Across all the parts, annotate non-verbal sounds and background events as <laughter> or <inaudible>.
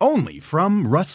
Only from Rust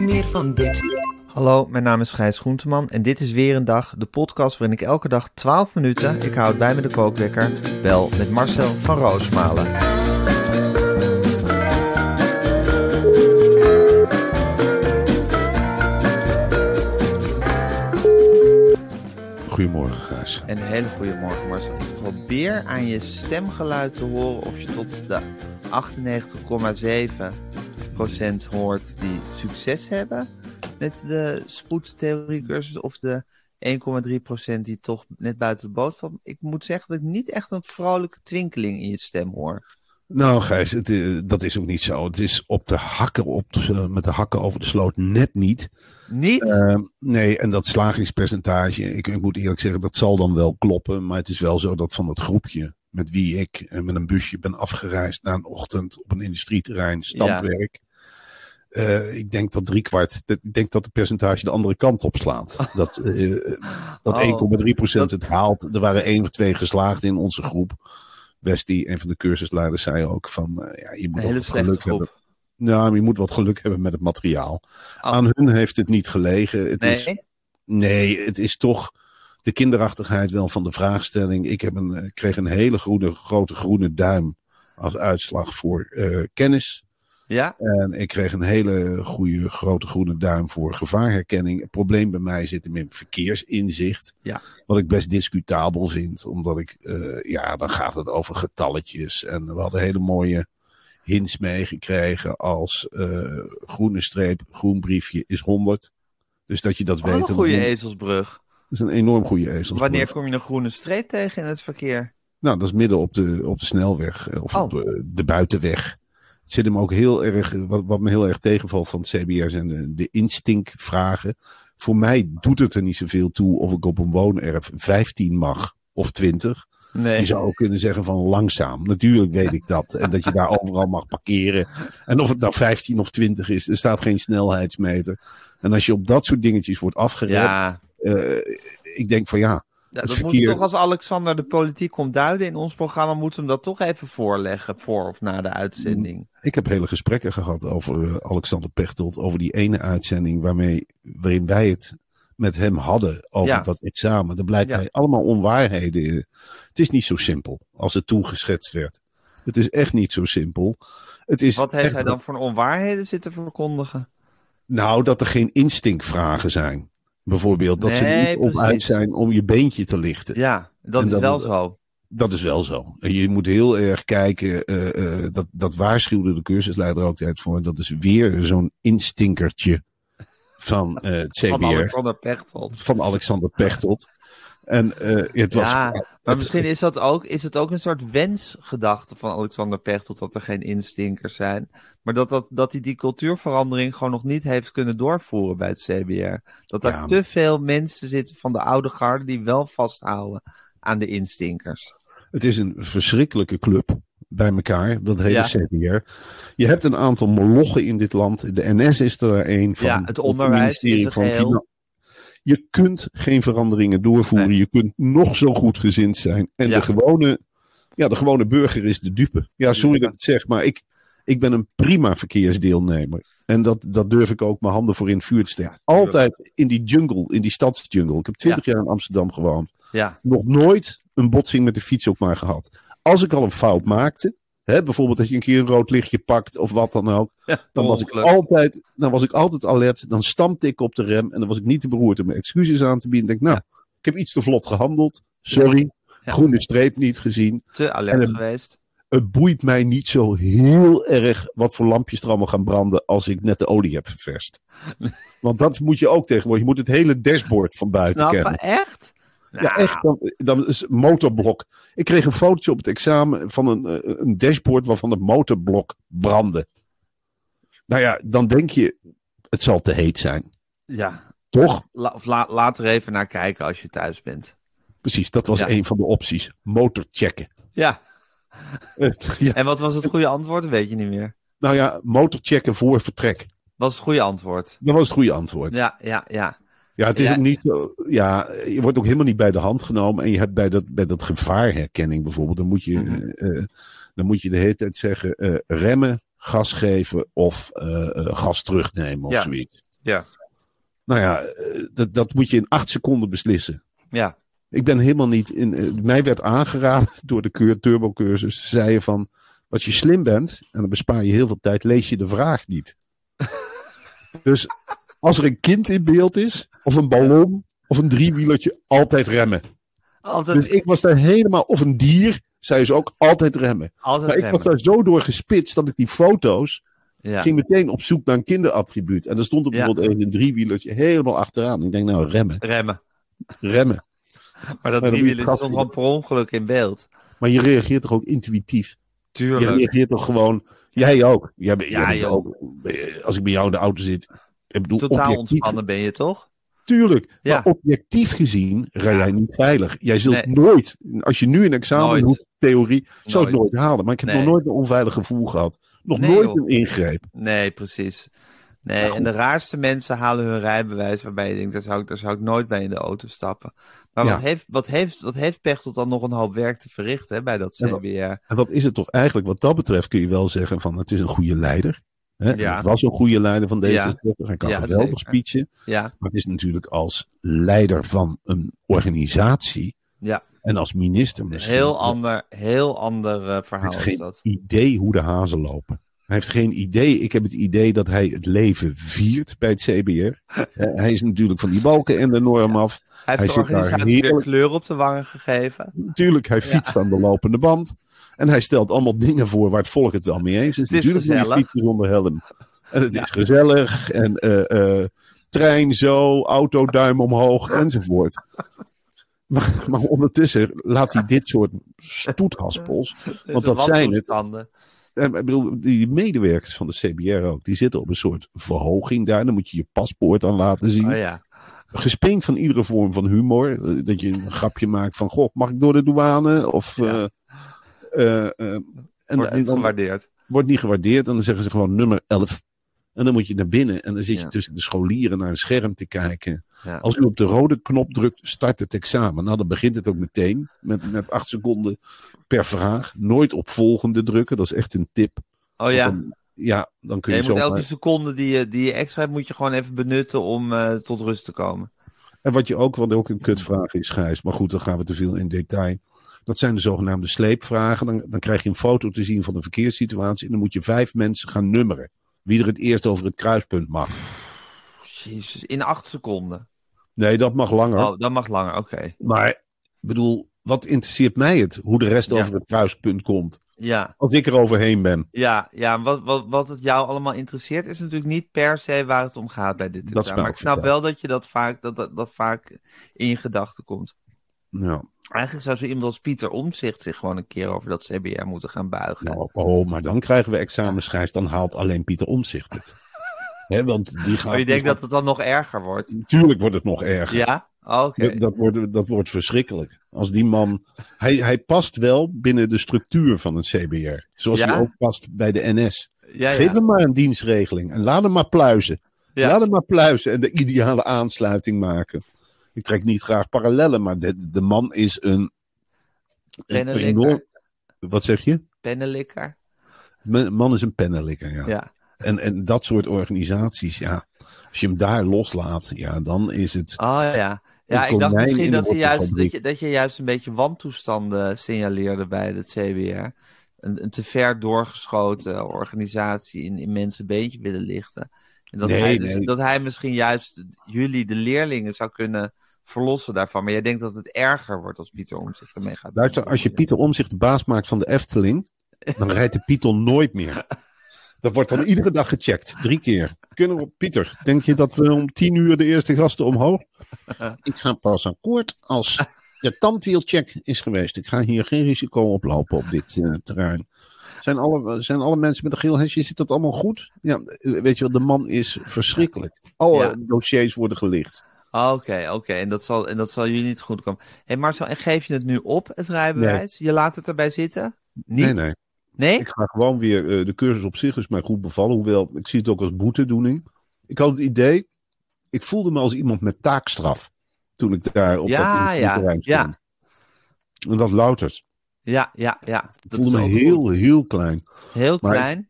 Meer van dit. Hallo, mijn naam is Gijs Groenteman en dit is weer een dag, de podcast waarin ik elke dag 12 minuten, ik houd bij me de kookwekker, bel met Marcel van Roosmalen. Goedemorgen, Gijs. En een hele goede morgen Marcel. Ik probeer aan je stemgeluid te horen of je tot de 98,7% hoort die succes hebben met de spoedtheoriecursus of de 1,3% die toch net buiten de boot valt. Ik moet zeggen dat ik niet echt een vrolijke twinkeling in je stem hoor. Nou, Gijs, het, eh, dat is ook niet zo. Het is op de hakken, op de- met de hakken over de sloot net niet. Niet? Ehm, nee, en dat slagingspercentage, ik, ik moet eerlijk zeggen, dat zal dan wel kloppen. Maar het is wel zo dat van dat groepje met wie ik met een busje ben afgereisd na een ochtend op een industrieterrein, standwerk. eh, ik denk dat driekwart, ik denk dat het percentage de andere kant op slaat. <laughs> Dat, eh, dat Oh, 1,3% dat- het haalt. Er waren één of twee geslaagden in onze groep. Wesley, een van de cursusleiders, zei ook van, eh, ja, je moet hele geluk groep. hebben. Nou, maar je moet wat geluk hebben met het materiaal. Oh. Aan hun heeft het niet gelegen. Het is, Nee? nee, het is toch de kinderachtigheid wel van de vraagstelling. Ik heb een, eh, kreeg een hele groene, grote groene duim als uitslag voor eh, kennis. Ja? En ik kreeg een hele goede grote groene duim voor gevaarherkenning. Het probleem bij mij zit hem in verkeersinzicht. Ja. Wat ik best discutabel vind. Omdat ik, eh, ja, dan gaat het over getalletjes. En we hadden hele mooie hints meegekregen als groene streep, groen briefje is 100. Dus dat je dat weet. een En goede ezelsbrug. Is een enorm goede ezelsbrug. Wanneer kom je een groene streep tegen in het verkeer? Nou, dat is midden op de, op de snelweg. eh, Of Oh. op de, de buitenweg. Het zit hem ook heel erg. Wat, wat me heel erg tegenvalt van het CBR zijn de, de instinctvragen. Voor mij doet het er niet zoveel toe of ik op een woonerf 15 mag of 20. Nee. Je zou ook kunnen zeggen van langzaam. Natuurlijk weet ik dat. En dat je daar <laughs> overal mag parkeren. En of het nou 15 of 20 is, er staat geen snelheidsmeter. En als je op dat soort dingetjes wordt afgerept. Ja, eh, ik denk van ja, dat moet toch als Alexander de politiek komt duiden in ons programma, moeten we hem dat toch even voorleggen, voor of na de uitzending. Ik heb hele gesprekken gehad over eh, Alexander Pechtold. Over die ene uitzending waarmee, waarin wij het met hem hadden over Ja. dat examen. Er blijkt Ja. hij allemaal onwaarheden. in. Het is niet zo simpel als het toen geschetst werd. Het is echt niet zo simpel. Het is Wat heeft echt hij dan voor onwaarheden zitten verkondigen? Nou, dat er geen instinctvragen zijn. Bijvoorbeeld dat ze niet op uit zijn om je beentje te lichten. Ja, dat En is wel zo. Dat is wel zo. Je moet heel erg kijken. eh, eh, dat, dat waarschuwde de cursusleider ook altijd voor. Dat is weer zo'n instinkertje van eh, het CBR. Van Alexander Pechtold. van Alexander Pechtold. En eh, het was. Ja, maar het- misschien is, dat ook, is het ook een soort wensgedachte van Alexander Pechtold dat er geen instinkers zijn. Maar dat, dat, dat hij die cultuurverandering gewoon nog niet heeft kunnen doorvoeren bij het CBR. Dat er Ja. te veel mensen zitten van de oude garde die wel vasthouden aan de instinkers. Het is een verschrikkelijke club bij elkaar, dat hele Ja. CBR. Je hebt een aantal molochen in dit land. De NS is er een van. Ja, het onderwijs ministerie in zijn van Je kunt geen veranderingen doorvoeren. Nee. Je kunt nog zo goed gezind zijn. En Ja. de, gewone, ja, de gewone burger is de dupe. Ja, sorry dat ik het zeg, maar ik, ik ben een prima verkeersdeelnemer. En dat, dat durf ik ook mijn handen voor in het vuur te steken. Altijd in die jungle, in die stadsjungle. Ik heb twintig jaar in Amsterdam gewoond Ja, nog nooit een botsing met de fiets op maar gehad. Als ik al een fout maakte, Hè, bijvoorbeeld dat je een keer een rood lichtje pakt of wat dan ook. Ja, Dan was, ik altijd, dan was ik altijd alert. Dan stampte ik op de rem. En dan was ik niet te beroerd om excuses aan te bieden. Ik denk, nou, ik heb iets te vlot gehandeld. Sorry. Ja. Groene streep niet gezien. Te alert een- geweest. Het boeit mij niet zo heel erg wat voor lampjes er allemaal gaan branden als ik net de olie heb ververst. <laughs> Want dat moet je ook tegenwoordig. Je moet het hele dashboard van buiten Snappen? kennen. Echt? Ja, echt. Dan, dan is motorblok. Ik kreeg een fotootje op het examen van een, eh, een dashboard waarvan het motorblok brandde. Nou ja, dan denk je, het zal te heet zijn. Ja. Toch? La, of la- laat er even naar kijken als je thuis bent. Precies, dat was Ja. een van de opties. Motor checken. Ja. <laughs> Ja, En wat was het goede antwoord? Dat weet je niet meer. nou ja, motor checken voor vertrek. Wat is het goede antwoord? Dat was het goede antwoord. Ja, Ja, ja, ja. het is Ja. ook niet zo. Ja, je wordt ook helemaal niet bij de hand genomen. En je hebt bij dat, bij dat gevaarherkenning bijvoorbeeld, dan moet je, Mhm. eh, eh, dan moet je de hele tijd zeggen: eh, remmen, gas geven of gas terugnemen of Ja. zoiets. Ja. Nou ja, dat, dat moet je in acht seconden beslissen. Ja. Ik ben helemaal niet in. mij werd aangeraden <laughs> door de keur, turbocursus. Ze zeiden van. Als je slim bent, en dan bespaar je heel veel tijd, lees je de vraag niet. <laughs> dus als er een kind in beeld is, of een ballon, of een driewielertje, altijd remmen. Altijd, Dus ik was daar helemaal, of een dier, zei ze ook, altijd remmen. altijd Maar ik was remmen. daar zo door gespitst dat ik die foto's, Ja. ging meteen op zoek naar een kinderattribuut. En er stond er bijvoorbeeld een driewielertje helemaal achteraan. Ik denk, nou, remmen, Remmen. remmen. Maar dat dan moet je driewieler het stond gewoon per ongeluk in beeld. Maar je reageert toch ook intuïtief? Je Tuurlijk. reageert toch gewoon. Jij ook. Jij, jij Ja, joh. ook. Als ik bij jou in de auto zit. Ik bedoel, Totaal ontspannen ben je toch? Tuurlijk. Ja. Maar objectief gezien rij jij niet veilig. Jij zult Nee. nooit. Als je nu een examen doet, theorie, zou ik Nooit. halen. Maar ik heb Nee. nog nooit een onveilig gevoel gehad. Nog Nee, nooit joh. een ingreep. Nee, precies. Nee, Ja, en de raarste mensen halen hun rijbewijs waarbij je denkt, daar zou ik, daar zou ik nooit bij in de auto stappen. Maar Ja. wat, heeft, wat, heeft, wat heeft Pechtold dan nog een hoop werk te verrichten hè, bij dat wat- CBR? En wat is het toch eigenlijk? Wat dat betreft kun je wel zeggen van het is een goede leider. Hè? Ja. Het was een goede leider van deze. Ja. Hij kan Ja, geweldig speechen. Ja, Maar het is natuurlijk als leider van een organisatie. ja. En als minister misschien. heel ander, heel ander eh, Hij verhaal heeft is geen dat. idee hoe de hazen lopen. Hij heeft geen idee. Ik heb het idee dat hij het leven viert bij het CBR. <laughs> Hij is natuurlijk van die balken en de norm af. Hij heeft hij de organisatie kleur op de wangen gegeven. Natuurlijk, hij fietst aan de lopende band. En hij stelt allemaal dingen voor waar het volk het wel mee eens is. Het is natuurlijk gezellig. fietsen zonder helm. En het is gezellig. En eh, eh, trein zo, auto duim omhoog enzovoort. Maar, maar ondertussen laat hij dit soort stoethaspels. <laughs> Want dat zijn het. Eh, Ik bedoel, die medewerkers van de CBR ook, die zitten op een soort verhoging daar. Dan moet je je paspoort aan laten zien. Oh ja. Gespeend van iedere vorm van humor. Dat je een grapje maakt van, goh, mag ik door de douane? Of, Ja. eh, en, Wordt en niet dan gewaardeerd. wordt niet gewaardeerd. En dan zeggen ze gewoon nummer 11. En dan moet je naar binnen. En dan zit je Ja. tussen de scholieren naar een scherm te kijken. Ja. Als u op de rode knop drukt, start het examen. Nou, dan begint het ook meteen. Met, met acht seconden per vraag. Nooit op volgende drukken. Dat is echt een tip. Oh ja. Dan- ja, dan kun Ja, je, je moet elke seconde die je, die je extra hebt, moet je gewoon even benutten om eh, tot rust te komen. En wat je ook, wat ook een kutvraag is, Gijs. Maar goed, dan gaan we te veel in detail. Dat zijn de zogenaamde sleepvragen. Dan, dan krijg je een foto te zien van de verkeerssituatie. En dan moet je vijf mensen gaan nummeren. Wie er het eerst over het kruispunt mag. Jezus, in acht seconden. Nee, dat mag langer. Oh, dat mag langer, oké. Maar, ik bedoel, wat interesseert mij het? Hoe de rest Ja. over het kruispunt komt. Ja, Als ik er overheen ben. ja, ja. Wat, wat, wat het jou allemaal interesseert, is natuurlijk niet per se waar het om gaat bij dit Dat Maar ik snap wel dat je dat vaak, dat, dat, dat vaak in je gedachten komt. Ja, Eigenlijk zou zo iemand als Pieter Omzicht zich gewoon een keer over dat CBR moeten gaan buigen. nou, oh, maar dan krijgen we examenschijs. Dan haalt alleen Pieter Omzicht het. Hè, want die gaat. maar je denkt dat het dan nog erger wordt? Natuurlijk wordt het nog erger. Ja? Oh, Oké. Dat, dat, wordt, dat wordt verschrikkelijk. Als die man. Hij, hij past wel binnen de structuur van een CBR. Zoals Ja? hij ook past bij de NS. Ja, Geef ja. hem maar een dienstregeling. En laat hem maar pluizen. Laat hem maar pluizen en de ideale aansluiting maken. Ik trek niet graag parallellen, maar de, de man is een. een Wat zeg je? Pennenlikker. De man is een pennenlikker, ja. Ja. En, en dat soort organisaties, ja. Als je hem daar loslaat, ja, dan is het. Oh ja. Ja, ik dacht misschien dat, je juist, dat, je, dat je juist een beetje wantoestanden signaleerde bij het CBR. een, een te ver doorgeschoten organisatie in, in mensen beentje willen lichten. En dat, Nee, hij dus- nee. dat hij misschien juist jullie, de leerlingen, zou kunnen verlossen daarvan. Maar jij denkt dat het erger wordt als Pieter Omtzigt ermee gaat. Luister, als je Pieter Omzicht de baas maakt van de Efteling, dan rijdt de Python nooit meer. <laughs> Dat wordt dan iedere dag gecheckt. Drie keer. Kunnen we, Pieter, denk je dat we om tien uur de eerste gasten omhoog? Ik ga pas akkoord als de tandwielcheck is geweest. Ik ga hier geen risico oplopen op dit eh, terrein. Zijn alle, zijn alle mensen met een geel hesje, zit dat allemaal goed? Ja, weet je wel, de man is verschrikkelijk. Alle Ja. dossiers worden gelicht. Oké, oké. En, dat zal- en dat zal jullie niet goed komen. Hé hey Marcel, en geef je het nu op, het rijbewijs? Je laat het erbij zitten? Niet? Nee, nee. Nee? Ik ga gewoon weer, eh, de cursus op zich is mij goed bevallen. Hoewel, ik zie het ook als boetedoening. Ik had het idee, ik voelde me als iemand met taakstraf. Toen ik daar op Ja, dat ja, terrein ja. stond. En dat louters. Ja, ja, ja. Ik Dat voelde me heel, heel klein. heel maar- klein.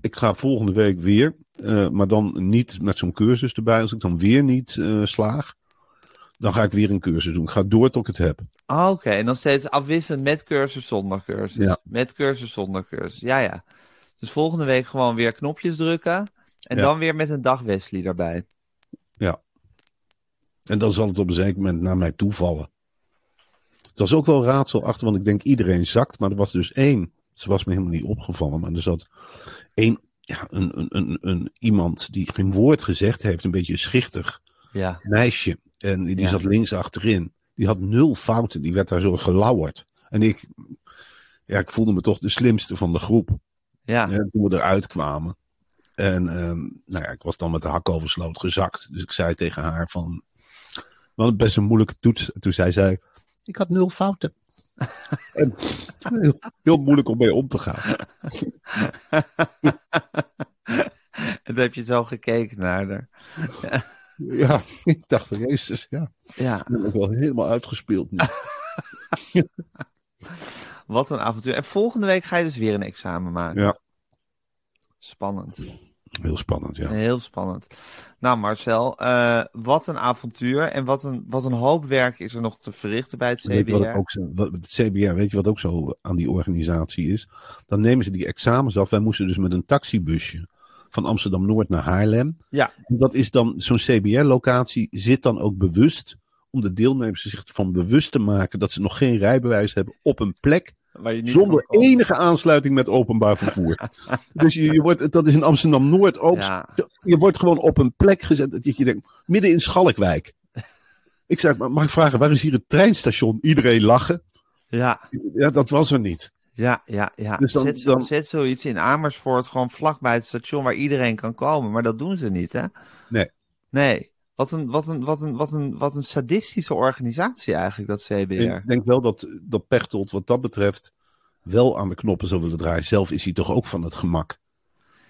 Ik ga volgende week weer, eh, maar dan niet met zo'n cursus erbij. Als ik dan weer niet eh, slaag, dan ga ik weer een cursus doen. Ik ga door tot ik het heb. Ah, Oké, en dan steeds afwisselend met cursus, zonder cursus. Ja. Met cursus, zonder cursus. Ja, ja. Dus volgende week gewoon weer knopjes drukken. En Ja. dan weer met een dag Wesley erbij. En dan zal het op een zeker moment naar mij toevallen. Het was ook wel raadselachtig, want ik denk iedereen zakt. Maar er was dus één, ze was me helemaal niet opgevallen. Maar er zat één, ja, een, een, een, een, iemand die geen woord gezegd heeft. Een beetje een schichtig Ja. meisje. En die Ja. zat links achterin. Die had nul fouten. Die werd daar zo gelauwerd. En ik, ja, ik voelde me toch de slimste van de groep. Ja. Ja, toen we eruit kwamen. En ehm, nou ja, ik was dan met de hak over sloot gezakt. Dus ik zei tegen haar van... We hadden best een moeilijke toets. En toen zei zij... Ik had nul fouten. En heel, heel moeilijk om mee om te gaan. <laughs> en heb je zo gekeken naar haar. <laughs> Ja, ik dacht, jezus, ja. Ja, Ik ben wel helemaal uitgespeeld nu. <laughs> wat een avontuur. En volgende week ga je dus weer een examen maken. Ja. Spannend. Heel spannend, ja. Heel spannend. Nou, Marcel, eh, wat een avontuur en wat een, wat een hoop werk is er nog te verrichten bij het Weet wat CBR. ook zo, wat, het CBR, weet je wat ook zo aan die organisatie is? Dan nemen ze die examens af. Wij moesten dus met een taxibusje van Amsterdam Noord naar Haarlem. Ja. En Dat is dan, zo'n CBR-locatie zit dan ook bewust om de deelnemers zich ervan bewust te maken dat ze nog geen rijbewijs hebben op een plek Waar je niet zonder enige aansluiting met openbaar vervoer. <laughs> dus je, je wordt, dat is in Amsterdam Noord ook. Ja. Je wordt gewoon op een plek gezet dat je denkt, midden in Schalkwijk. <laughs> Ik zei, maar mag ik vragen, waar is hier het treinstation? Iedereen lachen. Ja, Ja, dat was er niet. ja, ja. ja. Dus dan- zet, dan- zet zoiets in Amersfoort gewoon vlakbij het station waar iedereen kan komen. Maar dat doen ze niet, hè? Nee. Nee. Wat een, wat een, wat een, wat een, wat een sadistische organisatie eigenlijk, dat CBR. Ik denk wel dat, dat Pechtold wat dat betreft wel aan de knoppen zou willen draaien. Zelf is hij toch ook van het gemak.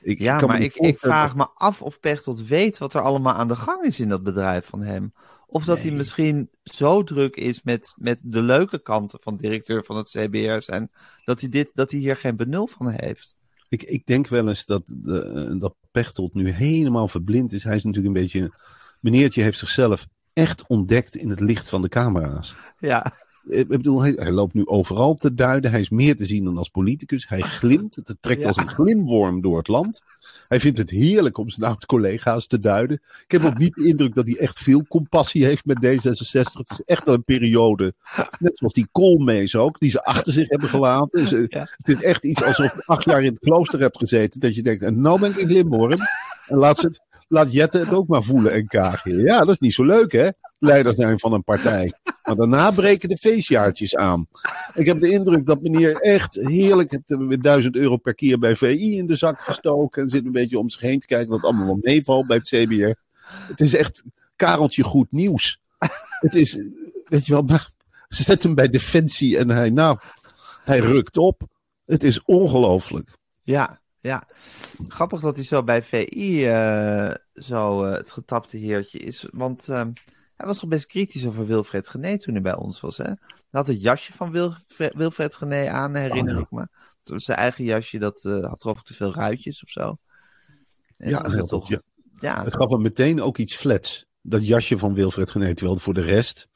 Ik, Ja, maar ik, ik vraag me af of Pechtold weet wat er allemaal aan de gang is in dat bedrijf van hem. Of dat hij misschien zo druk is met, met de leuke kanten van directeur van het CBR zijn, dat hij, dit, dat hij hier geen benul van heeft. Ik, ik denk wel eens dat, de, dat Pechtold nu helemaal verblind is. Hij is natuurlijk een beetje... Meneertje heeft zichzelf echt ontdekt in het licht van de camera's. Ja, Ik bedoel, hij, hij loopt nu overal te duiden. Hij is meer te zien dan als politicus. Hij glimt. Het trekt <laughs> Ja. als een glimworm door het land. Hij vindt het heerlijk om zijn oud-collega's te duiden. Ik heb ook niet de indruk dat hij echt veel compassie heeft met D66. Het is echt een periode, net zoals die Koolmees ook, die ze achter zich hebben gelaten. Ja. Het is echt iets alsof je acht jaar in het klooster hebt gezeten. Dat je denkt, en nou ben ik een glimworm. En laat, ze het, laat Jette het ook maar voelen en kagen. Ja, dat is niet zo leuk hè, leider zijn van een partij. Maar daarna breken de feestjaartjes aan. Ik heb de indruk dat meneer echt heerlijk heeft er weer duizend euro per keer bij VI in de zak gestoken. En zit een beetje om zich heen te kijken wat allemaal wel meevalt bij het CBR. Het is echt Kareltje goed nieuws. Het is, weet je wel, maar ze zetten hem bij Defensie en hij, nou, hij rukt op. Het is ongelooflijk. ja, ja. Grappig dat hij zo bij VI eh, zo eh, het getapte heertje is. Want eh, hij was toch best kritisch over Wilfred Gené toen hij bij ons was. Hè? Hij had het jasje van Wilfred, Wilfred Gené aan, herinner Oh, ja. ik me. Zijn eigen jasje, dat eh, had geloof ik te veel ruitjes of zo. En Ja, het toch. dat, Ja, Het gaf hem meteen ook iets flats. Dat jasje van Wilfred Gené, terwijl voor de rest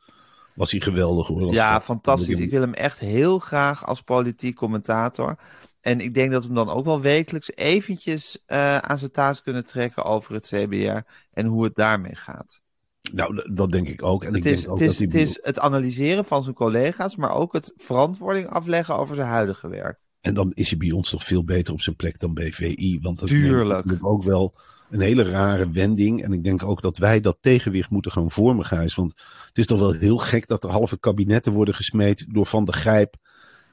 was hij geweldig hoor. Ja, fantastisch. Ik wil hem echt heel graag als politiek commentator. En ik denk dat we hem dan ook wel wekelijks eventjes eh, aan zijn taas kunnen trekken over het CBR en hoe het daarmee gaat. Nou, dat denk ik ook. En ik Het is, denk ook het, is, dat het is het analyseren van zijn collega's, maar ook het verantwoording afleggen over zijn huidige werk. En dan is hij bij ons toch veel beter op zijn plek dan bij VI. Want dat natuurlijk ook wel een hele rare wending. En ik denk ook dat wij dat tegenwicht moeten gaan vormen, Gijs. Want het is toch wel heel gek dat er halve kabinetten worden gesmeed door Van der Grijp.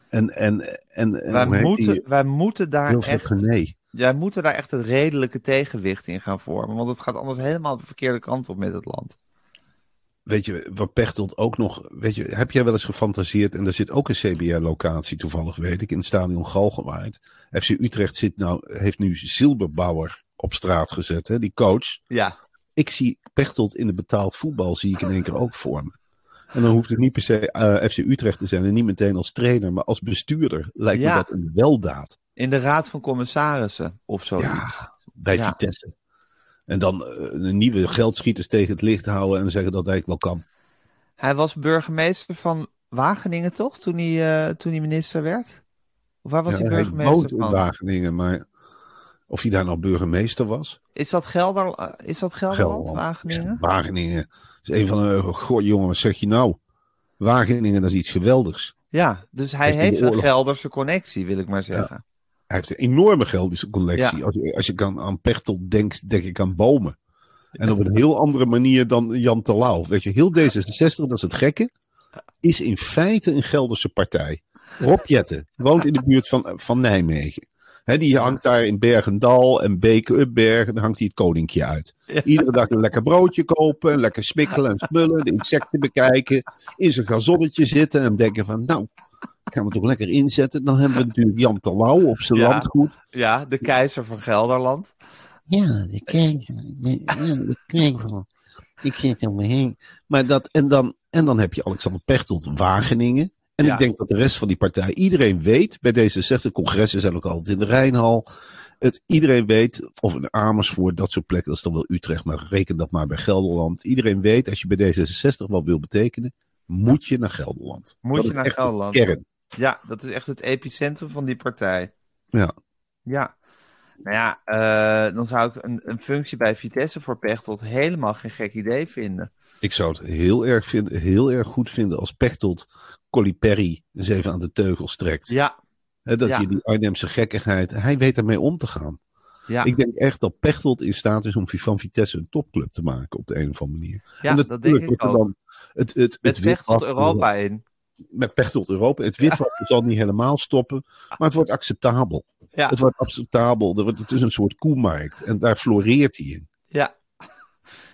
En, en, en, Wij moeten, die? wij, moeten daar echt, Gené. wij moeten daar echt het redelijke tegenwicht in gaan vormen. Want het gaat anders helemaal de verkeerde kant op met het land. Weet je, wat Pechtold ook nog. Weet je, heb jij wel eens gefantaseerd? En er zit ook een CBR-locatie, toevallig weet ik, in het stadion Galgenwaard. FC Utrecht zit nou, heeft nu Silberbauer op straat gezet, hè, die coach. Ja, ik zie Pechtold in de betaald voetbal zie ik in één keer ook voor me. En dan hoeft het niet per se eh, FC Utrecht te zijn en niet meteen als trainer, maar als bestuurder lijkt Ja. me dat een weldaad in de raad van commissarissen of zoiets. Ja. bij Ja. Vitesse. En dan eh, een nieuwe geldschieters tegen het licht houden en zeggen dat hij wel kan. Hij was burgemeester van Wageningen, toch? Toen hij, eh, toen hij minister werd? Of waar was Ja, hij hij burgemeester in van? Wageningen, maar of hij daar nou burgemeester was? Is dat, Gelder, eh, is dat Gelderland, Gelderland. Wageningen? Wageningen is een van de. Goh, jongen, wat zeg je nou? Wageningen, dat is iets geweldigs. Ja, dus hij Heeft hij de heeft een Gelderse connectie, wil ik maar zeggen. Hij heeft een enorme Geldische collectie. Ja. Als, je, als je kan aan Pechtold denkt, denk ik aan bomen. En op een heel andere manier dan Jan Terlouw. Weet je, heel D66, dat is het gekke, is in feite een Gelderse partij. Rob Jetten woont in de buurt van, van Nijmegen. Die hangt daar in Bergendal en Beek-Upbergen. Dan hangt hij het koninkje uit. Iedere dag een lekker broodje kopen, lekker smikkelen en smullen, de insecten bekijken, in zijn gazonnetje zitten en denken van, nou, gaan we toch lekker inzetten. Dan hebben we natuurlijk Jan Terlouw op zijn Ja. landgoed. Ja, de keizer van Gelderland. Ja, de ja, de. Ik zit om me heen. Maar dat, en, dan, en dan heb je Alexander Pechtold Wageningen. En Ja. ik denk dat de rest van die partij, iedereen weet, bij D66 congressen zijn ook altijd in de Rijnhal. Het, iedereen weet, of in Amersfoort, dat soort plekken, dat is dan wel Utrecht, maar reken dat maar bij Gelderland. Iedereen weet, als je bij D66 wat wil betekenen, moet je naar Gelderland. Moet Dat je naar Gelderland. Kern. Ja, dat is echt het epicentrum van die partij. Ja. Ja. Nou ja, eh, dan zou ik een, een functie bij Vitesse voor Pechtold helemaal geen gek idee vinden. Ik zou het heel erg, vinden, heel erg goed vinden als Pechtold Colli Perry eens even aan de teugels trekt. Ja, dat Ja. je die Arnhemse gekkigheid, hij weet ermee om te gaan. ja, Ik denk echt dat Pechtold in staat is om van Vitesse een topclub te maken op de een of andere manier. ja en dat denk ik ook. dan het, het, Met het Pechtold witwassen- Europa in. Met Pechtold Europa. Het witwassen zal niet helemaal stoppen, maar het wordt acceptabel. Ja, Het wordt acceptabel. Het is een soort koemarkt en daar floreert hij in. ja.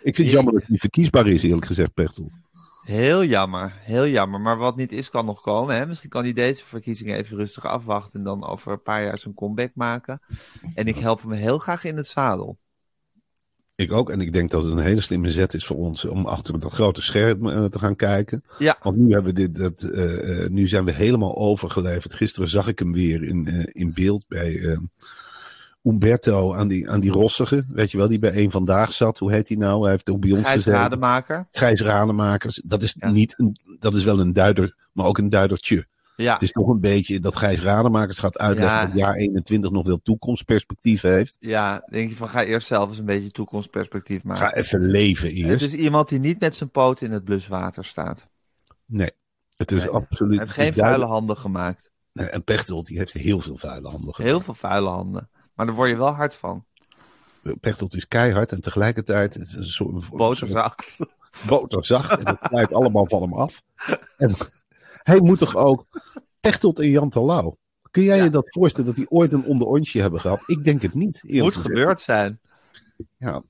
Ik vind het jammer dat hij niet verkiesbaar is, eerlijk gezegd, Pechtold. Heel jammer, heel jammer. Maar wat niet is, kan nog komen. Hè? Misschien kan hij deze verkiezingen even rustig afwachten en dan over een paar jaar zijn comeback maken. En ik help hem heel graag in het zadel. Ik ook. En ik denk dat het een hele slimme zet is voor ons om achter dat grote scherm eh, te gaan kijken. Ja, Want nu, hebben we dit, dat, eh, eh, nu zijn we helemaal overgeleverd. Gisteren zag ik hem weer in, in beeld bij Umberto aan die, aan die rossige. Weet je wel, die bij één vandaag zat. Hoe heet hij nou? Hij heeft ook bij ons Gijs gezeten. Rademaker. Gijs Rademakers. Dat is, Ja. niet een, dat is wel een duider, maar ook een duidertje. Ja, Het is toch een beetje dat Gijs Rademakers gaat uitleggen Ja. dat jaar 21 nog wel toekomstperspectief heeft. ja, denk je van ga eerst zelf eens een beetje toekomstperspectief maken. Ga even leven Het eerst. is iemand die niet met zijn poot in het bluswater staat. Nee, het is Nee. absoluut. Hij heeft het geen vuile handen gemaakt. Nee, En Pechtold die heeft heel veel vuile handen gemaakt. Heel veel vuile handen. Maar daar word je wel hard van. Pechtold is keihard en tegelijkertijd het is een soort Boterzacht. <laughs> boterzacht. En dat glijdt allemaal van hem af. En hij moet toch ook... Pechtold en Jan Terlouw. Kun jij Ja. je dat voorstellen dat die ooit een onderontje hebben gehad? Ik denk het niet. eerlijk Moet gebeurd zijn. Ja.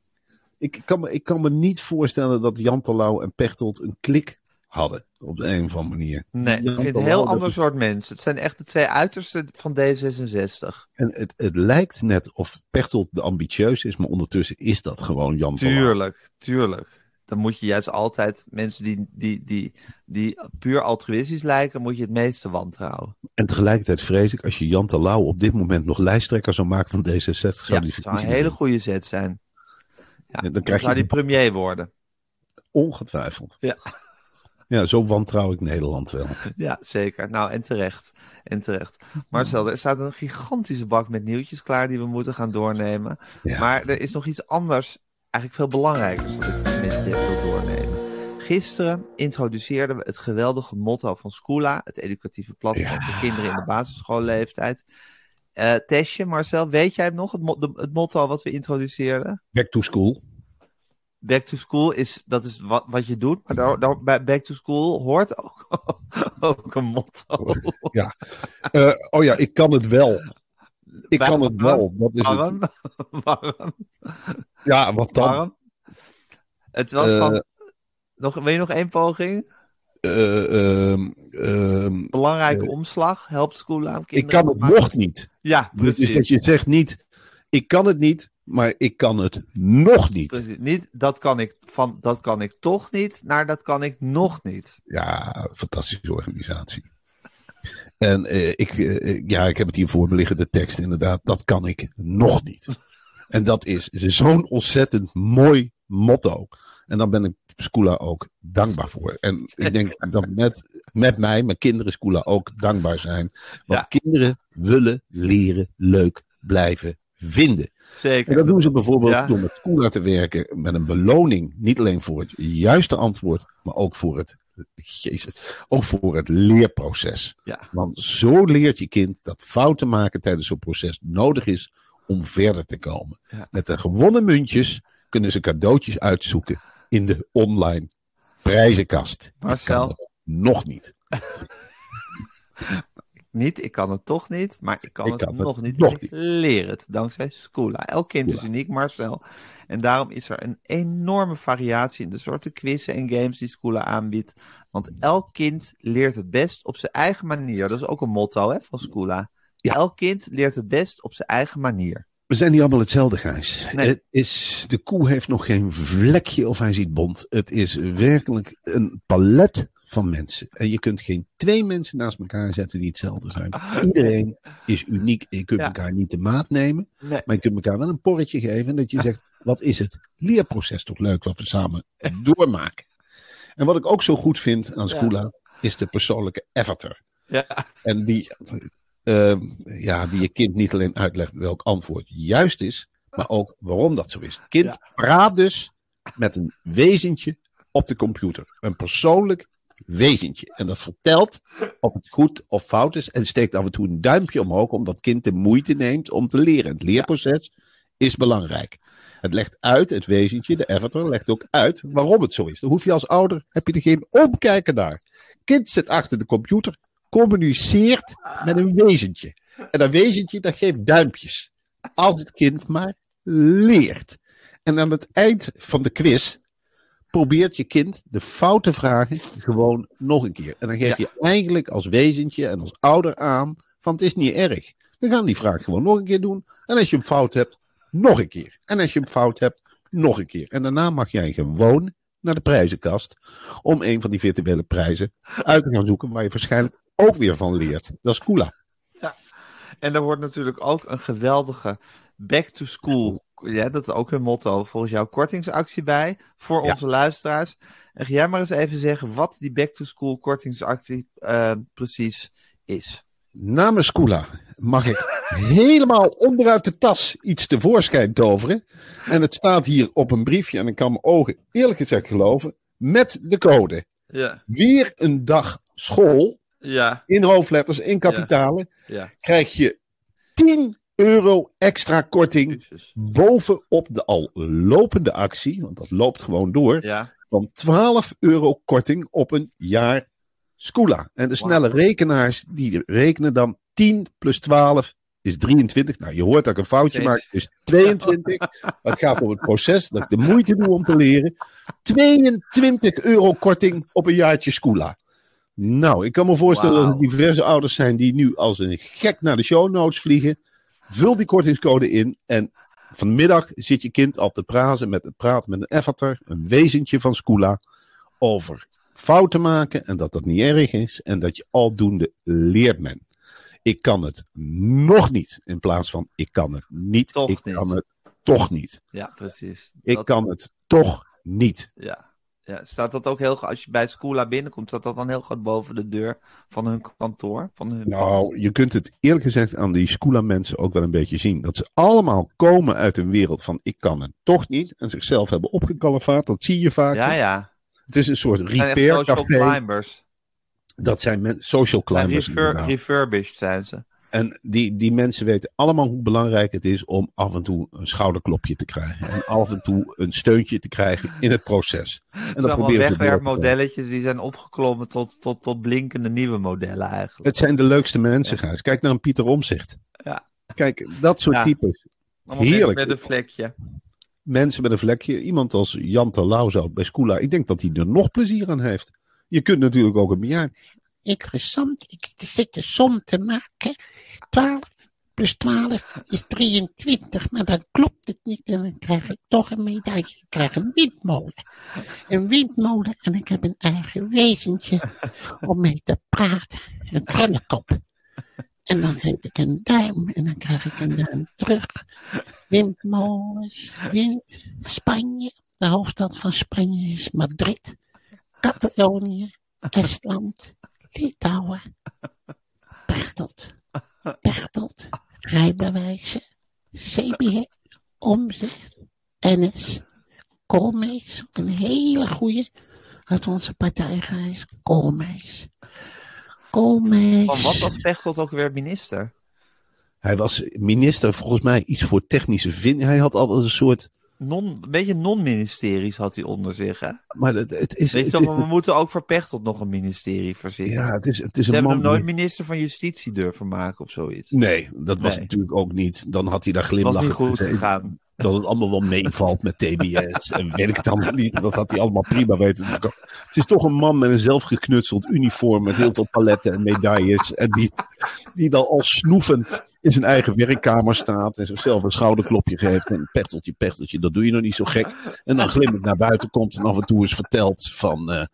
Ik kan, me, ik kan me niet voorstellen dat Jan Terlouw en Pechtold een klik hadden. Op de een of andere manier. Nee, Jan ik vind het een heel ander soort mensen. Het zijn echt de twee uitersten van D66. En het, het lijkt net of Pechtold de ambitieus is, maar ondertussen is dat gewoon Jan Terlouw. Tuurlijk, tuurlijk. Dan moet je juist altijd mensen die, die, die, die puur altruïstisch lijken, moet je het meeste wantrouwen. En tegelijkertijd vrees ik, als je Jan Terlouw op dit moment nog lijsttrekker zou maken van D66, zou Ja, die zou een hele goede zet zijn. Ja, dan dan krijg zou je die premier worden. ongetwijfeld. Ja. <laughs> Ja, zo wantrouw ik Nederland wel. Ja, zeker. Nou, en terecht. En terecht. Marcel, er staat een gigantische bak met nieuwtjes klaar die we moeten gaan doornemen. Ja. Maar er is nog iets anders, eigenlijk veel belangrijkers, dat ik met je wil doornemen. Gisteren introduceerden we het geweldige motto van Scula, het educatieve platform Ja. voor kinderen in de basisschoolleeftijd. Tessje, Marcel, weet jij het nog, het, mo- de- het motto wat we introduceerden? Back to school. Back to school is, dat is wat, wat je doet, maar daar, daar, bij back to school hoort ook, <laughs> ook een motto. Eh, oh ja, ik kan het wel. Ik kan het wel. Dat is het. Waarom? <laughs> Ja, wat dan? Waarom? Het was Eh, van. Nog, wil je nog één poging? Ehm, ehm, Belangrijke eh, omslag. Helpt school aan ik kinderen. kan het nog niet. Ja, Dus precies. dat je zegt niet, ik kan het niet, maar ik kan het nog niet. precies. Niet, dat kan ik van dat kan ik toch niet, naar dat kan ik nog niet. Ja, fantastische organisatie. En eh, ik, eh, ja, ik heb het hier voor me liggen, de tekst inderdaad. Dat kan ik nog niet. En dat is zo'n ontzettend mooi motto. En dan ben ik Scula ook dankbaar voor. En ik denk <laughs> dat met, met mij, mijn kinderen Scula ook dankbaar zijn. Want Ja. kinderen willen leren leuk blijven vinden. Zeker. En dat doen ze bijvoorbeeld Ja. door met Scula te werken met een beloning. Niet alleen voor het juiste antwoord, maar ook voor het, jezus, ook voor het leerproces. Ja. Want zo leert je kind dat fouten maken tijdens zo'n proces nodig is om verder te komen. Ja. Met de gewonnen muntjes kunnen ze cadeautjes uitzoeken in de online prijzenkast. Marcel. nog niet. <laughs> Niet, ik kan het toch niet, maar ik kan Ik het kan het nog niet. nog Ik niet. leer het dankzij Scula. Elk kind is uniek, Marcel. En daarom is er een enorme variatie in de soorten quizzen en games die Scula aanbiedt. Want elk kind leert het best op zijn eigen manier. Dat is ook een motto hè, van Scula. Ja. Elk kind leert het best op zijn eigen manier. We zijn niet allemaal hetzelfde, Gijs. Nee. Het is, de koe heeft nog geen vlekje of hij ziet bont. Het is werkelijk een palet van mensen. En je kunt geen twee mensen naast elkaar zetten die hetzelfde zijn. <laughs> Iedereen is uniek. Je kunt Ja. elkaar niet de maat nemen. Nee. Maar je kunt elkaar wel een porretje geven. En dat je <laughs> zegt, wat is het leerproces toch leuk wat we samen doormaken. En wat ik ook zo goed vind aan Scula, is de persoonlijke avatar. Ja, En die, eh, ja, die je kind niet alleen uitlegt welk antwoord juist is, maar ook waarom dat zo is. Het kind Ja. praat dus met een wezentje op de computer. Een persoonlijk wezentje. En dat vertelt of het goed of fout is. En steekt af en toe een duimpje omhoog, omdat het kind de moeite neemt om te leren. Het leerproces is belangrijk. Het legt uit, het wezentje, de avatar, legt ook uit waarom het zo is. Dan hoef je als ouder, heb je er geen omkijken naar. Kind zit achter de computer, communiceert met een wezentje. En dat wezentje, dat geeft duimpjes. Als het kind maar leert. En aan het eind van de quiz probeert je kind de foute vragen gewoon nog een keer. En dan geef je eigenlijk als wezentje en als ouder aan van het is niet erg. Dan gaan die vraag gewoon nog een keer doen. En als je hem fout hebt, nog een keer. En als je hem fout hebt, nog een keer. En daarna mag jij gewoon naar de prijzenkast om een van die virtuele prijzen uit te gaan zoeken waar je waarschijnlijk ook weer van leert. Dat is Kula. En er wordt natuurlijk ook een geweldige back to school. Ja, dat is ook hun motto. Volgens jou kortingsactie bij voor Ja. onze luisteraars. En ga jij maar eens even zeggen wat die back to school kortingsactie eh, precies is. Namens Kula mag ik helemaal onderuit de tas iets tevoorschijn toveren. En het staat hier op een briefje en ik kan mijn ogen eerlijk gezegd geloven. Met de code. Ja, Weer een dag school. Ja, In hoofdletters, in kapitalen. ja. Krijg je 10 euro extra korting. Bovenop de al lopende actie. Want dat loopt gewoon door. Van 12 euro korting op een jaar Scula. En de snelle rekenaars die rekenen dan 10 plus 12 is 23. Nou, je hoort dat ik een foutje maak, dus 22. Het <laughs> gaat om het proces, dat ik de moeite doe om te leren. 22 euro korting op een jaartje Scula. Nou, ik kan me voorstellen dat er diverse ouders zijn die nu als een gek naar de show notes vliegen. Vul die kortingscode in en vanmiddag zit je kind al te praten met, praten met een avatar, een wezentje van Scula, over fouten maken en dat dat niet erg is en dat je aldoende leert men. Ik kan het nog niet in plaats van ik kan het niet. Toch ik niet. kan het toch niet. ja, precies. Ik Dat- kan het toch niet. Ja, Ja, staat dat ook heel, als je bij Scoola binnenkomt, staat dat dan heel groot boven de deur van hun kantoor? Van hun Nou, je kunt het eerlijk gezegd aan die Scoola-mensen ook wel een beetje zien. Dat ze allemaal komen uit een wereld van ik kan het toch niet. En zichzelf hebben opgekalefaard. Dat zie je vaak. ja, ja. Het is een soort repair café. climbers. Dat zijn men, social climbers. refer- refurbished zijn ze. En die, die mensen weten allemaal hoe belangrijk het is om af en toe een schouderklopje te krijgen. En af en toe een steuntje te krijgen in het proces. <laughs> En Het zijn allemaal wegwerpmodelletjes die zijn opgeklommen tot, tot, tot blinkende nieuwe modellen eigenlijk. Het zijn de leukste mensen, Gijs. Kijk naar een Pieter Omzicht. Ja. Kijk, dat soort Ja. types. Allemaal heerlijk. mensen met een vlekje. Mensen met een vlekje. Iemand als Jan Terlouw bij Scoola. Ik denk dat hij er nog plezier aan heeft. Je kunt natuurlijk ook een bejaard. Interessant, ik zit de som te maken. 12 plus 12 is 23, maar dan klopt het niet en dan krijg ik toch een medaille. Ik krijg een windmolen. Een windmolen en ik heb een eigen wezentje om mee te praten. Een krullenkop. En dan geef ik een duim en dan krijg ik een duim terug. Windmolens, wind, Spanje. De hoofdstad van Spanje is Madrid. Catalonië, Estland, Litouwen. Pechtold, Pechtold, rijbewijzen, CBR, omzet, NS, Koolmees, een hele goeie uit onze partij geweest, Koolmees. Koolmees. Van wat was Pechtold ook weer minister? Hij was minister volgens mij iets voor technische vind. Hij had altijd een soort... Non, een beetje non-ministeries had hij onder zich. Hè? Maar het, het is... Weet je het wel, is- we moeten ook voor Pechtold nog een ministerie verzinnen. ja, het is, het is Ze een hebben man... hem nooit minister van Justitie durven maken of zoiets. Nee, dat was Nee. natuurlijk ook niet. Dan had hij daar Het was glimlachend niet goed gegaan. dat het allemaal wel meevalt met TBS en weet ik het allemaal niet. Dat had hij allemaal prima weten. Het is toch een man met een zelfgeknutseld uniform met heel veel paletten en medailles. En die, die dan al snoevend in zijn eigen werkkamer staat en zichzelf een schouderklopje geeft. En pechteltje, pechteltje, dat doe je nog niet zo gek. En dan glimmend naar buiten komt en af en toe eens vertelt van eh,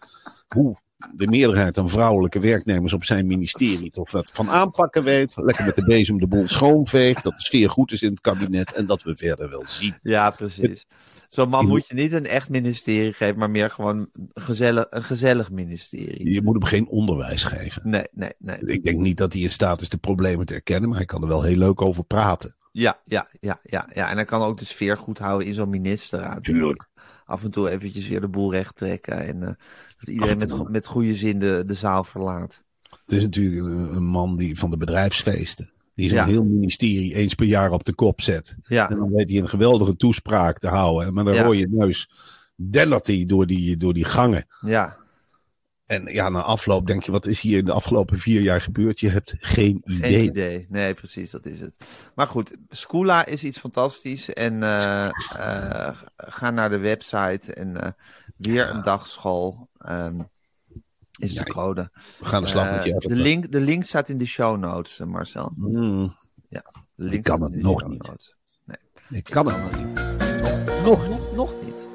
hoe de meerderheid aan vrouwelijke werknemers op zijn ministerie toch wat van aanpakken weet. Lekker met de bezem de boel schoonveegt. Dat de sfeer goed is in het kabinet en dat we verder wel zien. Ja, precies. Zo'n man moet je niet een echt ministerie geven, maar meer gewoon een gezellig, een gezellig ministerie. Je moet hem geen onderwijs geven. Nee, nee, nee. Ik denk niet dat hij in staat is de problemen te erkennen, maar hij kan er wel heel leuk over praten. Ja, ja, ja, ja, ja. En hij kan ook de sfeer goed houden in zo'n ministerraad. Tuurlijk. Af en toe eventjes weer de boel recht trekken. En eh, dat iedereen en met, met goede zin de, de zaal verlaat. Het is natuurlijk een, een man die van de bedrijfsfeesten. Die zo'n Ja. heel ministerie eens per jaar op de kop zet. Ja, En dan weet hij een geweldige toespraak te houden. En met een Ja. rode neus dellert hij door die, door die gangen. ja. En ja, na afloop denk je, wat is hier in de afgelopen vier jaar gebeurd? Je hebt geen idee. Geen idee. Nee, precies, dat is het. Maar goed, Scoola is iets fantastisch. En eh, eh, ga naar de website. En eh, weer een dagschool ehm, is Ja, de code. We gaan de slag met je de, link, de link staat in de show notes, Marcel. Hmm, De link kan het nog show niet. notes. ik kan het. Nog, nog, nog niet.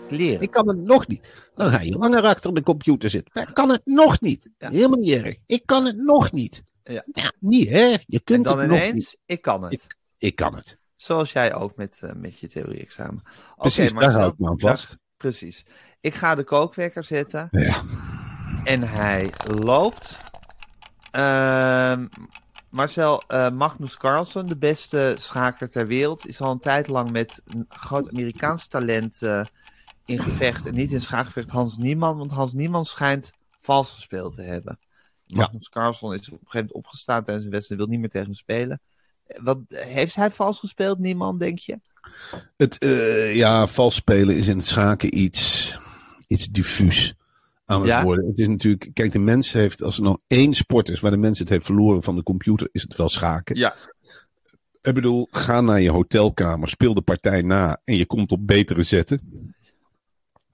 Leren. Ik kan het nog niet. Dan ga je langer achter de computer zitten. Maar ik kan het nog niet. Ja. Helemaal niet erg. Ik kan het nog niet. Ja. niet hè. Je en kunt dan het nog niet. ik kan het. Ik kan het. Zoals jij ook met, eh, met je theorie-examen. Precies, daar Marcel, hou ik me aan vast. daar- precies. Ik ga de kookwekker zetten. Ja. En hij loopt. Ehm, Marcel, eh, Magnus Carlsen, de beste schaker ter wereld, is al een tijd lang met een groot Amerikaans talent eh, in gevecht. En niet in schaakgevecht Hans Niemann, want Hans Niemann schijnt vals gespeeld te hebben. Magnus Carlsen is op een gegeven moment opgestaan tijdens een wedstrijd en wil niet meer tegen hem spelen. Wat, heeft hij vals gespeeld, Niemann, denk je? Het, eh, ja, vals spelen is in het schaken iets, iets diffuus aan het Ja? worden. Het is natuurlijk, kijk, de mens heeft, als er nou één sport is waar de mens het heeft verloren van de computer, is het wel schaken. Ja. Ik bedoel, ga naar je hotelkamer, speel de partij na en je komt op betere zetten.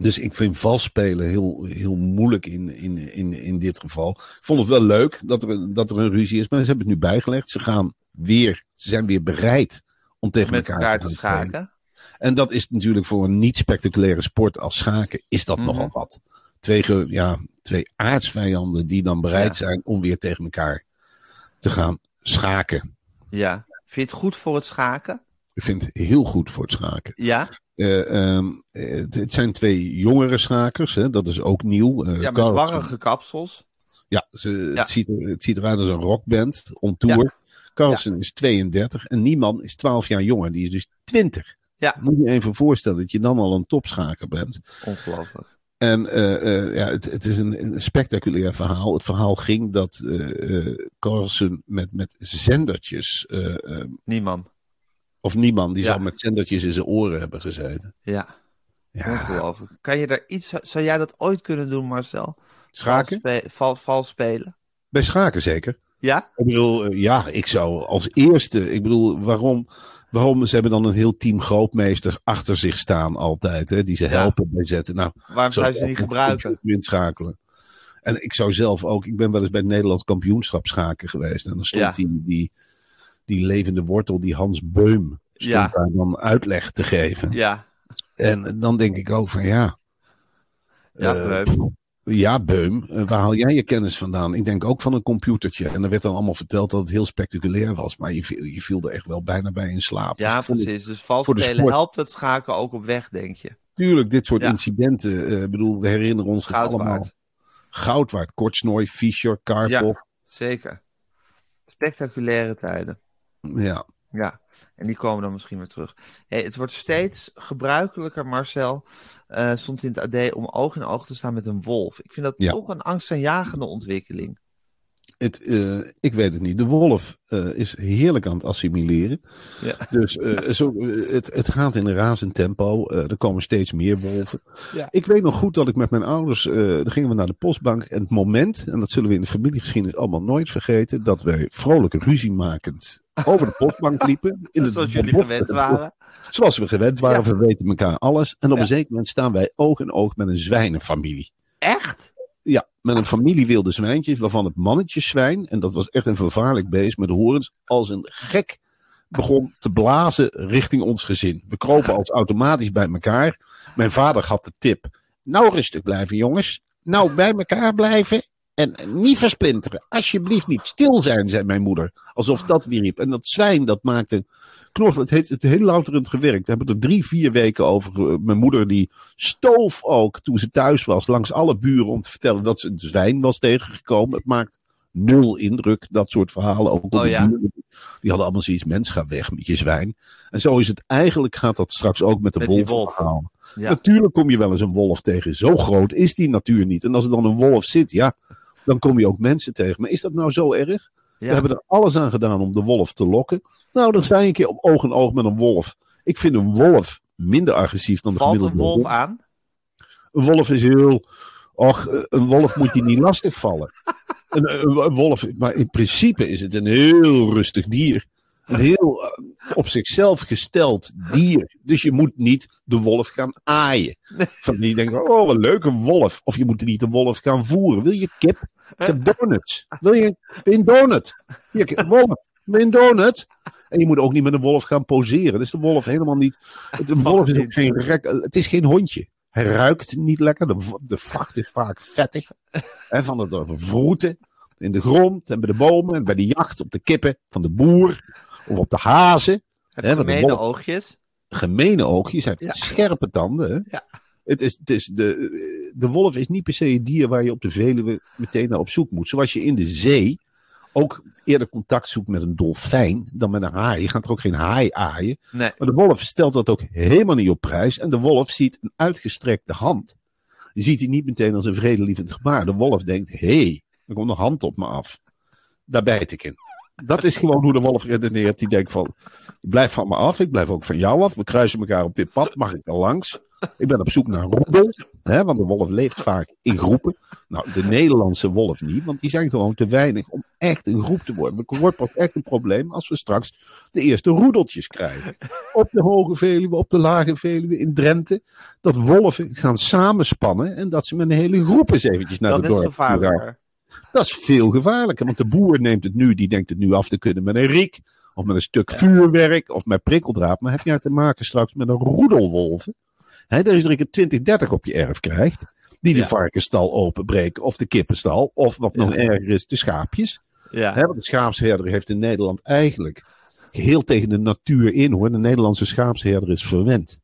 Dus ik vind vals spelen heel, heel moeilijk in, in, in, in dit geval. Ik vond het wel leuk dat er, dat er een ruzie is, maar ze hebben het nu bijgelegd. Ze gaan weer, ze zijn weer bereid om tegen elkaar, elkaar te te gaan spelen. schaken. En dat is natuurlijk voor een niet spectaculaire sport als schaken, is dat Mhm. nogal wat. Twee, ja, twee aardsvijanden die dan bereid Ja. zijn om weer tegen elkaar te gaan schaken. Ja. Vind je het goed voor het schaken? Ik vind het heel goed voor het schaken. Ja. Eh, ehm, eh, het, het zijn twee jongere schakers, hè? dat is ook nieuw. Eh, Ja, met warrige kapsels. Ja, ze, Ja. Het, ziet er, het ziet eruit als een rockband on tour. Carlsen is 32 en Nieman is 12 jaar jonger. Die is dus 20. Ja. Moet je even voorstellen dat je dan al een topschaker bent. Ongelooflijk. En eh, ja, het, het is een, een spectaculair verhaal. Het verhaal ging dat Carlsen met, met zendertjes, eh, Niemand. of Nieman, die Ja. zal met zendertjes in zijn oren hebben gezeten. Ja, Ja, ongelooflijk. Kan je daar iets... Zou jij dat ooit kunnen doen, Marcel? schaken? Vals, spe- val- vals spelen? Bij schaken zeker. Ja? Ik bedoel, eh, ja, ik zou als eerste. Ik bedoel, waarom? Waarom? Ze hebben dan een heel team grootmeesters achter zich staan altijd. Hè, die ze Ja. helpen bij zetten. Nou, Waarom zou je ze niet gebruiken? inschakelen. En ik zou zelf ook. Ik ben wel eens bij het Nederlands kampioenschap schaken geweest. En dan stond Ja. die, die, die levende wortel, die Hans Beum. Stond Ja. daar dan uitleg te geven. Ja. En dan denk ik ook van ja. Ja, eh, ja, Beum, eh, waar haal jij je kennis vandaan? Ik denk ook van een computertje. En er werd dan allemaal verteld dat het heel spectaculair was. Maar je viel, je viel er echt wel bijna bij in slaap. Ja, Dus ik precies. Dus vals spelen helpt het schaken ook op weg, denk je. Tuurlijk, dit soort Ja. incidenten. eh, Ik bedoel, we herinneren ons Goud allemaal. waard. Goud waard. Kortsnooi, Fischer, Karpov. Zeker. Spectaculaire tijden. Ja. Ja, en die komen dan misschien weer terug. Hey, het wordt steeds gebruikelijker, Marcel, eh, stond in het AD, om oog in oog te staan met een wolf. Ik vind dat Ja. toch een angstaanjagende ontwikkeling. Het, eh, ik weet het niet. De wolf eh, is heerlijk aan het assimileren. Ja. Dus <laughs> zo, het, het gaat in een razend tempo. Er komen steeds meer wolven. Ja. Ik weet nog goed dat ik met mijn ouders, dan gingen we naar de postbank. En het moment, en dat zullen we in de familiegeschiedenis allemaal nooit vergeten, dat wij vrolijk ruziemakend over de postbank liepen. In het Zoals jullie gewend waren. Zoals we gewend waren, Ja. we weten elkaar alles. En op Ja. een zeker moment staan wij oog in oog met een zwijnenfamilie. Echt? Ja, met een familie wilde zwijntjes, waarvan het mannetjeszwijn, en dat was echt een vervaarlijk beest met horens, als een gek begon te blazen richting ons gezin. We kropen als automatisch bij elkaar. Mijn vader had de tip, nou rustig blijven jongens, nou bij elkaar blijven en niet versplinteren. Alsjeblieft niet stil zijn, zei mijn moeder, alsof dat weer riep. En dat zwijn, dat maakte knorren. Het heeft het heel louterend gewerkt. We hebben er drie, vier weken over. eh, Mijn moeder die stoof ook toen ze thuis was langs alle buren om te vertellen dat ze een zwijn was tegengekomen. Het maakt nul indruk, dat soort verhalen. Ook op Oh de ja? buren. Die hadden allemaal zoiets, mens ga weg met je zwijn. En zo is het eigenlijk, gaat dat straks ook met de Met die wolf. wolf. verhaal. Ja. Natuurlijk kom je wel eens een wolf tegen. Zo groot is die natuur niet. En als er dan een wolf zit, ja, dan kom je ook mensen tegen. Maar is dat nou zo erg? We hebben er alles aan gedaan om de wolf te lokken. Nou, dan sta je een keer op oog in oog met een wolf. Ik vind een wolf minder agressief dan de Valt een gemiddelde wolf aan? Een wolf is heel. Och, een wolf moet je niet lastig vallen. Een wolf, maar in principe is het een heel rustig dier. Een heel eh, op zichzelf gesteld dier. Dus je moet niet de wolf gaan aaien. Van die denken, oh wat leuk, een wolf. Of je moet niet de wolf gaan voeren. Wil je kip? Ik heb donuts. Wil je een donut? Hier, wolf. Een donut? En je moet ook niet met een wolf gaan poseren. Dus de wolf helemaal niet. Het, een wolf is ook geen rek, het is geen hondje. Hij ruikt niet lekker. De, de vacht is vaak vettig. Hè, van het vroeten in de grond en bij de bomen en bij de jacht op de kippen van de boer of op de hazen. Hè, de gemene wolf- oogjes? Gemene oogjes, hij heeft Ja. scherpe tanden. Hè? Ja. Het is, het is de, de wolf is niet per se een dier waar je op de Veluwe meteen naar op zoek moet. Zoals je in de zee ook eerder contact zoekt met een dolfijn dan met een haai. Je gaat er ook geen haai aaien. Nee. Maar de wolf stelt dat ook helemaal niet op prijs. En de wolf ziet een uitgestrekte hand. Je ziet die niet meteen als een vredelievend gebaar. De wolf denkt, hé, hey, er komt een hand op me af. Daar bijt ik in. Dat is gewoon hoe de wolf redeneert. Die denkt van, blijf van me af. Ik blijf ook van jou af. We kruisen elkaar op dit pad. Mag ik er langs? Ik ben op zoek naar een roedel. Hè, want de wolf leeft vaak in groepen. Nou, de Nederlandse wolf niet. Want die zijn gewoon te weinig om echt een groep te worden. Het wordt pas echt een probleem als we straks de eerste roedeltjes krijgen. Op de Hoge Veluwe, op de Lage Veluwe, in Drenthe. Dat wolven gaan samenspannen. En dat ze met een hele groep eens eventjes naar Dat de dorp gaan. Dat is veel gevaarlijker, want de boer neemt het nu, die denkt het nu af te kunnen met een riek, of met een stuk vuurwerk, of met prikkeldraad. Maar heb je te maken straks met een roedelwolven, hè, dat je er een keer 20, 30 op je erf krijgt, die de Ja. varkenstal openbreken, of de kippenstal, of wat nog erger is, de schaapjes. Ja. Hè, want de schaapsherder heeft in Nederland eigenlijk geheel tegen de natuur in hoor. De Nederlandse schaapsherder is verwend.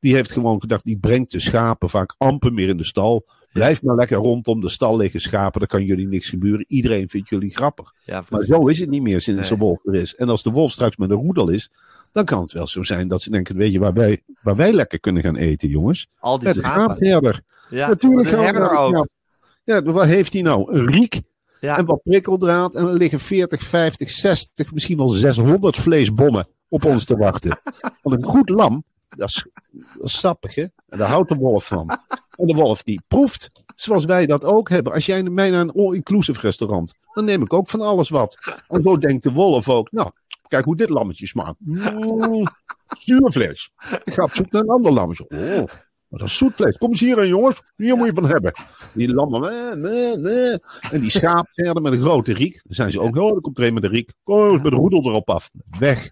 Die heeft gewoon gedacht, die brengt de schapen vaak amper meer in de stal. Blijf maar lekker rondom de stal liggen schapen, dan kan jullie niks gebeuren. Iedereen vindt jullie grappig. Ja, Maar zo is het niet meer sinds Nee. de wolf er is. En als de wolf straks met een roedel is, dan kan het wel zo zijn dat ze denken, weet je waar wij, waar wij lekker kunnen gaan eten, jongens? Al die schaapherder. Ja, Natuurlijk gaan we naar ook. schaap. Ja, wat heeft hij nou? Een riek Ja. en wat prikkeldraad. En er liggen 40, 50, 60, misschien wel 600 vleesbommen op ons te wachten. <laughs> Want een goed lam, dat is, dat is sappig, hè? En daar houdt de wolf van. En de wolf die proeft, zoals wij dat ook hebben. Als jij mij naar een all-inclusive restaurant, dan neem ik ook van alles wat. En zo denkt de wolf ook, nou, kijk hoe dit lammetje smaakt. Mm, zuur vlees. Ik ga op zoek naar een ander lammetje. Oh, maar dat is zoet vlees. Kom eens hier aan, jongens. Hier moet je van hebben. Die lammen, nee, nee, nee. En die schaapherden met een grote riek. Dan zijn ze ook, oh, er komt er een met een riek. Kom eens met de roedel erop af. Weg.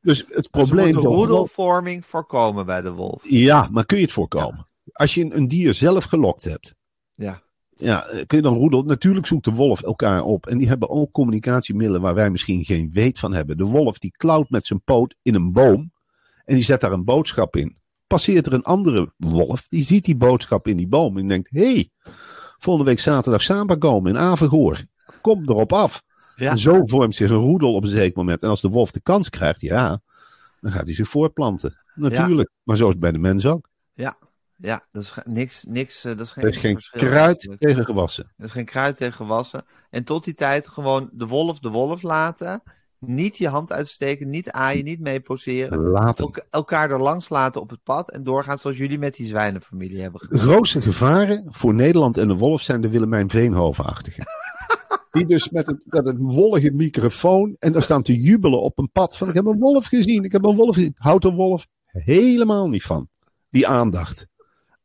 Dus het Ze probleem... zal- roedelvorming voorkomen bij de wolf. Ja, maar kun je het voorkomen? Als je een, dier zelf gelokt hebt. Ja. Ja, eh, kun je dan roedel? Natuurlijk zoekt de wolf elkaar op. En die hebben ook communicatiemiddelen waar wij misschien geen weet van hebben. De wolf die klauwt met zijn poot in een boom. En die zet daar een boodschap in. Passeert er een andere wolf. Die ziet die boodschap in die boom. En denkt, hé, hey, volgende week zaterdag Samba komen in Avergoor. Kom erop af. Ja. En zo vormt zich een roedel op een zeker moment. En als de wolf de kans krijgt, ja, dan gaat hij zich voortplanten. Natuurlijk. Maar zo is het bij de mens ook. Ja, dat is niks, niks, eh, dat is geen, is geen kruid tegen gewassen. Er is geen kruid tegen gewassen. En tot die tijd gewoon de wolf de wolf laten. Niet je hand uitsteken, niet aaien, niet mee poseren. Elkaar er langs laten op het pad en doorgaan zoals jullie met die zwijnenfamilie hebben De gedaan. grootste gevaren voor Nederland en de wolf zijn de Willemijn Veenhoven-achtigen. <laughs> Die dus met een, met een wollige microfoon en daar staan te jubelen op een pad van ik heb een wolf gezien, ik heb een wolf gezien. Houdt een wolf helemaal niet van. Die aandacht.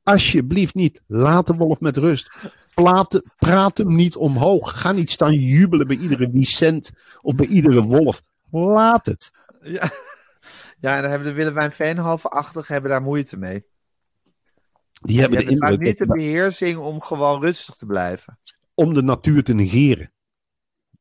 Alsjeblieft niet. Laat de wolf met rust. Praat, praat hem niet omhoog. Ga niet staan jubelen bij iedere Vicent of bij iedere wolf. Laat het. Ja. ja, en dan hebben de Willemijn Veenhoven-achtigen hebben daar moeite mee. Die hebben hebt de vaak indruk niet de beheersing om gewoon rustig te blijven. om de natuur te negeren.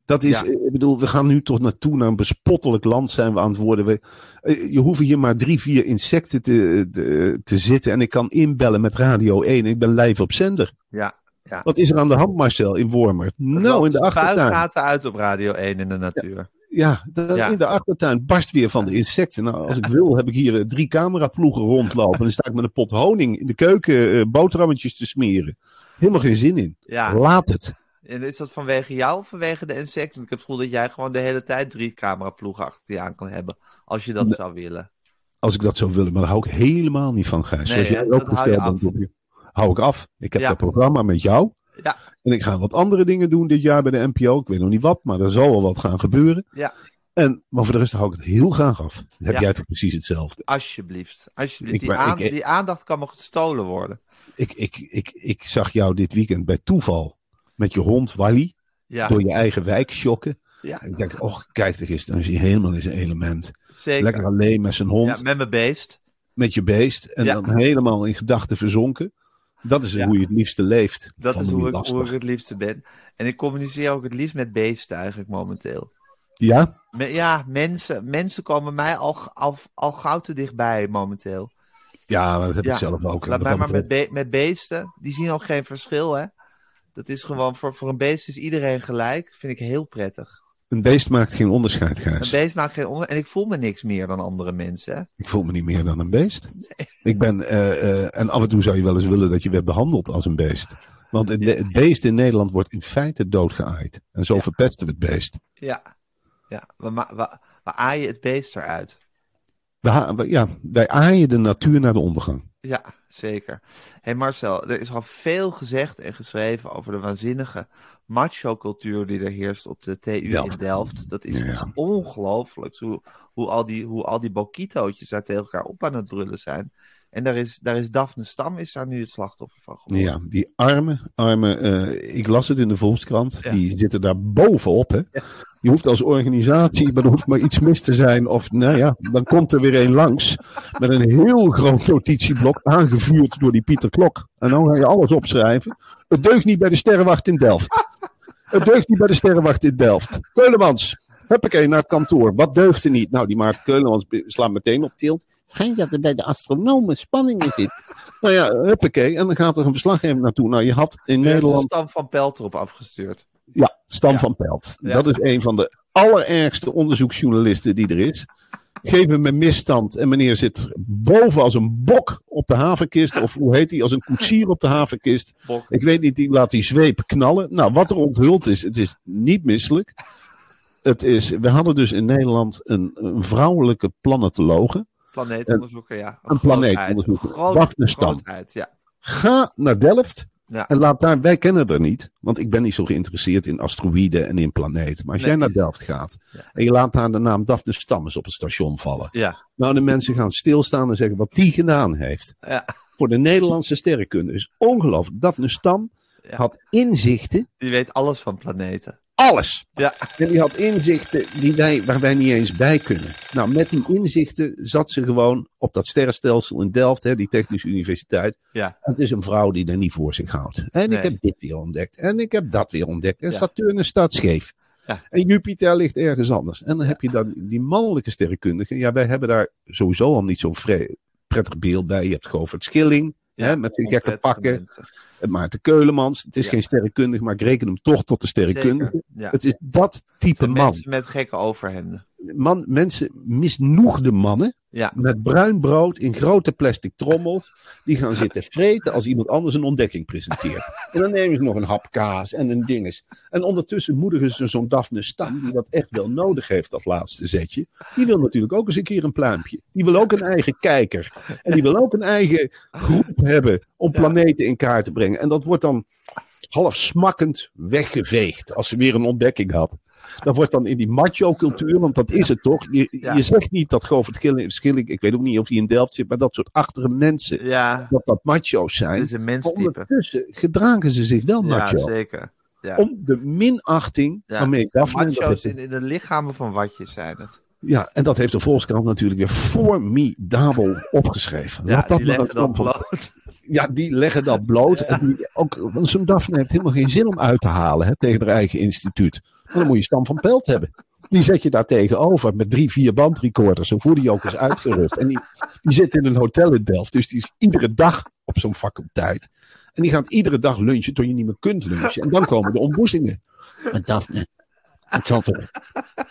Dat is, Ja. ik bedoel, we gaan nu toch naartoe naar een bespottelijk land zijn we aan het worden. We, eh, je hoeft hier maar drie, vier insecten te, te, te zitten en ik kan inbellen met Radio 1 ik ben live op zender. Ja, ja. Wat is er aan de hand Marcel in Wormer? Nou, in de achtertuin. Spuigaten uit op Radio 1 in de natuur. Ja, in de achtertuin barst weer van de insecten. Nou, als ik <laughs> wil heb ik hier eh, drie cameraploegen rondlopen en dan sta ik met een pot honing in de keuken eh, boterhammetjes te smeren. Helemaal geen zin in. Laat het. En is dat vanwege jou of vanwege de insecten? Want ik heb het gevoel dat jij gewoon de hele tijd drie cameraploegen achter je aan kan hebben. Als je dat zou willen. Als ik dat zou willen, maar daar hou ik helemaal niet van, Gijs. Nee, Zoals jij ook hou gesteld je. Hou ik af. Ik heb Ja. dat programma met jou. Ja. En ik ga wat andere dingen doen dit jaar bij de NPO. Ik weet nog niet wat, maar er zal wel wat gaan gebeuren. Ja. En, maar voor de rest hou ik het heel graag af. Dan heb Ja. jij toch precies hetzelfde. Alsjeblieft. Alsjeblieft. Ik Die, ben- aan- ik- die aandacht kan me gestolen worden. Ik, ik, ik, ik zag jou dit weekend bij toeval met je hond Wally Ja, door je eigen wijk shocken. ja ik denk, oh, kijk eens, dan is hij helemaal in zijn element. zeker. Lekker alleen met zijn hond, Ja, met mijn beest. met je beest. En Ja. dan helemaal in gedachten verzonken. Dat is Ja. hoe je het liefste leeft. Dat is hoe ik, lastig. hoe ik het liefste ben. En ik communiceer ook het liefst met beesten eigenlijk momenteel. Ja? Me- ja, mensen, mensen komen mij al, al, al gauw te dichtbij momenteel. Ja, dat heb ik zelf ook. Laat mij maar met, be- met beesten. Die zien ook geen verschil, hè. Dat is gewoon, voor, voor een beest is iedereen gelijk. Vind ik heel prettig. Een beest maakt geen onderscheid, Een Gijs. beest maakt geen. En ik voel me niks meer dan andere mensen. Ik voel me niet meer dan een beest. Ik ben, eh, eh, en af en toe zou je wel eens willen dat je werd behandeld als een beest. Want het, het beest in Nederland wordt in feite doodgeaaid. En zo Ja. verpesten we het beest. Ja. Ja, we, we, we aaien het beest eruit. We- ja, wij aaien de natuur naar de ondergang. Ja, zeker. hey Marcel, er is al veel gezegd en geschreven over de waanzinnige macho-cultuur die er heerst op de TU in Delft. Dat is Ja. iets ongelooflijks hoe, hoe, al die, hoe al die bokitootjes daar tegen elkaar op aan het brullen zijn. En daar is, daar is Daphne Stam is daar nu het slachtoffer van geworden. Ja, die arme, arme, eh, ik las het in de Volkskrant, Ja. die zitten daar bovenop. Hè? Je hoeft als organisatie, maar er hoeft maar iets mis te zijn. Of nou ja, dan komt er weer een langs met een heel groot notitieblok, aangevuurd door die Pieter Klok. En dan ga je alles opschrijven. Het deugt niet bij de Sterrenwacht in Delft. Het deugt niet bij de Sterrenwacht in Delft. Keulemans, huppakee, naar het kantoor. Wat deugt er niet? Nou, die Maarten Keulemans slaat meteen op tilt. Schijnt dat er bij de astronomen spanning in zit. <laughs> nou ja, huppakee. En dan gaat er een verslaggever naartoe. Nou, je had in Je Nederland... Stam van Pelt erop afgestuurd. Ja, Stam Ja. van Pelt. Ja. Dat is een van de allerergste onderzoeksjournalisten die er is. Geef hem een misstand en meneer zit boven als een bok op de havenkist. Of hoe heet hij? Als een koetsier op de havenkist. Bok. Ik weet niet, die laat die zweep knallen. Nou, wat er onthuld is, het is niet misselijk. Het is, we hadden dus in Nederland een, een vrouwelijke planetologe. Planeetonderzoeker, ja. Een planeetonderzoeker. Groot- Daphne Stam. ja. Ga naar Delft Ja. en laat daar, wij kennen er niet, want ik ben niet zo geïnteresseerd in asteroïden en in planeten. Maar als Nee. jij naar Delft gaat Ja. en je laat daar de naam Daphne Stam eens op het station vallen. Ja. Nou, de mensen gaan stilstaan en zeggen wat die gedaan heeft. Ja. Voor de Nederlandse sterrenkunde is ongelooflijk. Daphne Stam had inzichten, Die weet alles van planeten. Alles. Ja. En die had inzichten die wij, waar wij niet eens bij kunnen. Nou, met die inzichten zat ze gewoon op dat sterrenstelsel in Delft, hè, die Technische Universiteit. Ja. Het is een vrouw die er niet voor zich houdt. En Nee. ik heb dit weer ontdekt. En ik heb dat weer ontdekt. En Ja. Saturnus staat scheef. Ja. En Jupiter ligt ergens anders. En dan heb je dan die mannelijke sterrenkundigen. Ja, wij hebben daar sowieso al niet zo'n prettig beeld bij. Je hebt Govert Schilling. Hè, met gekke pakken. mensen. En Maarten Keulemans. Het is geen sterrenkundige, maar ik reken hem toch tot de sterrenkundige. Het is dat type man. Mensen met gekke overhemden. Man. Mensen, misnoegde mannen. Ja. Met bruin brood in grote plastic trommels. Die gaan zitten <laughs> vreten als iemand anders een ontdekking presenteert. En dan nemen ze nog een hap kaas en een dinges. En ondertussen moedigen ze zo'n Daphne Stam, die dat echt wel nodig heeft, dat laatste zetje. Die wil natuurlijk ook eens een keer een pluimpje. Die wil ook een eigen kijker. En die wil ook een eigen groep hebben om planeten in kaart te brengen. En dat wordt dan half smakkend weggeveegd als ze weer een ontdekking had. Dat wordt dan in die macho-cultuur, want dat is het toch. Je, Ja. je zegt niet dat Govert Schilling, ik weet ook niet of hij in Delft zit, maar dat soort achtere mensen, Ja, dat dat macho's dat zijn. is een menstype. ondertussen gedragen ze zich wel Ja, macho. zeker. Ja. Om de minachting Ja. waarmee Daphne... dat Macho's in, in de lichamen van watjes zijn het. Ja, en dat heeft de Volkskrant natuurlijk weer formidabel opgeschreven. Ja, Laat dat die leggen dat bloot. Ja, die leggen dat bloot. En die, ook, want zo'n Daphne heeft helemaal geen zin om uit te halen hè, tegen haar eigen instituut. Maar dan moet je Stam van Pelt hebben. Die zet je daar tegenover met drie, vier bandrecorders. Zo voel je ook eens uitgerust. En die, die zit in een hotel in Delft. Dus die is iedere dag op zo'n faculteit. En die gaat iedere dag lunchen tot je niet meer kunt lunchen. En dan komen de ontboezingen. Maar Daphne, het zal toch,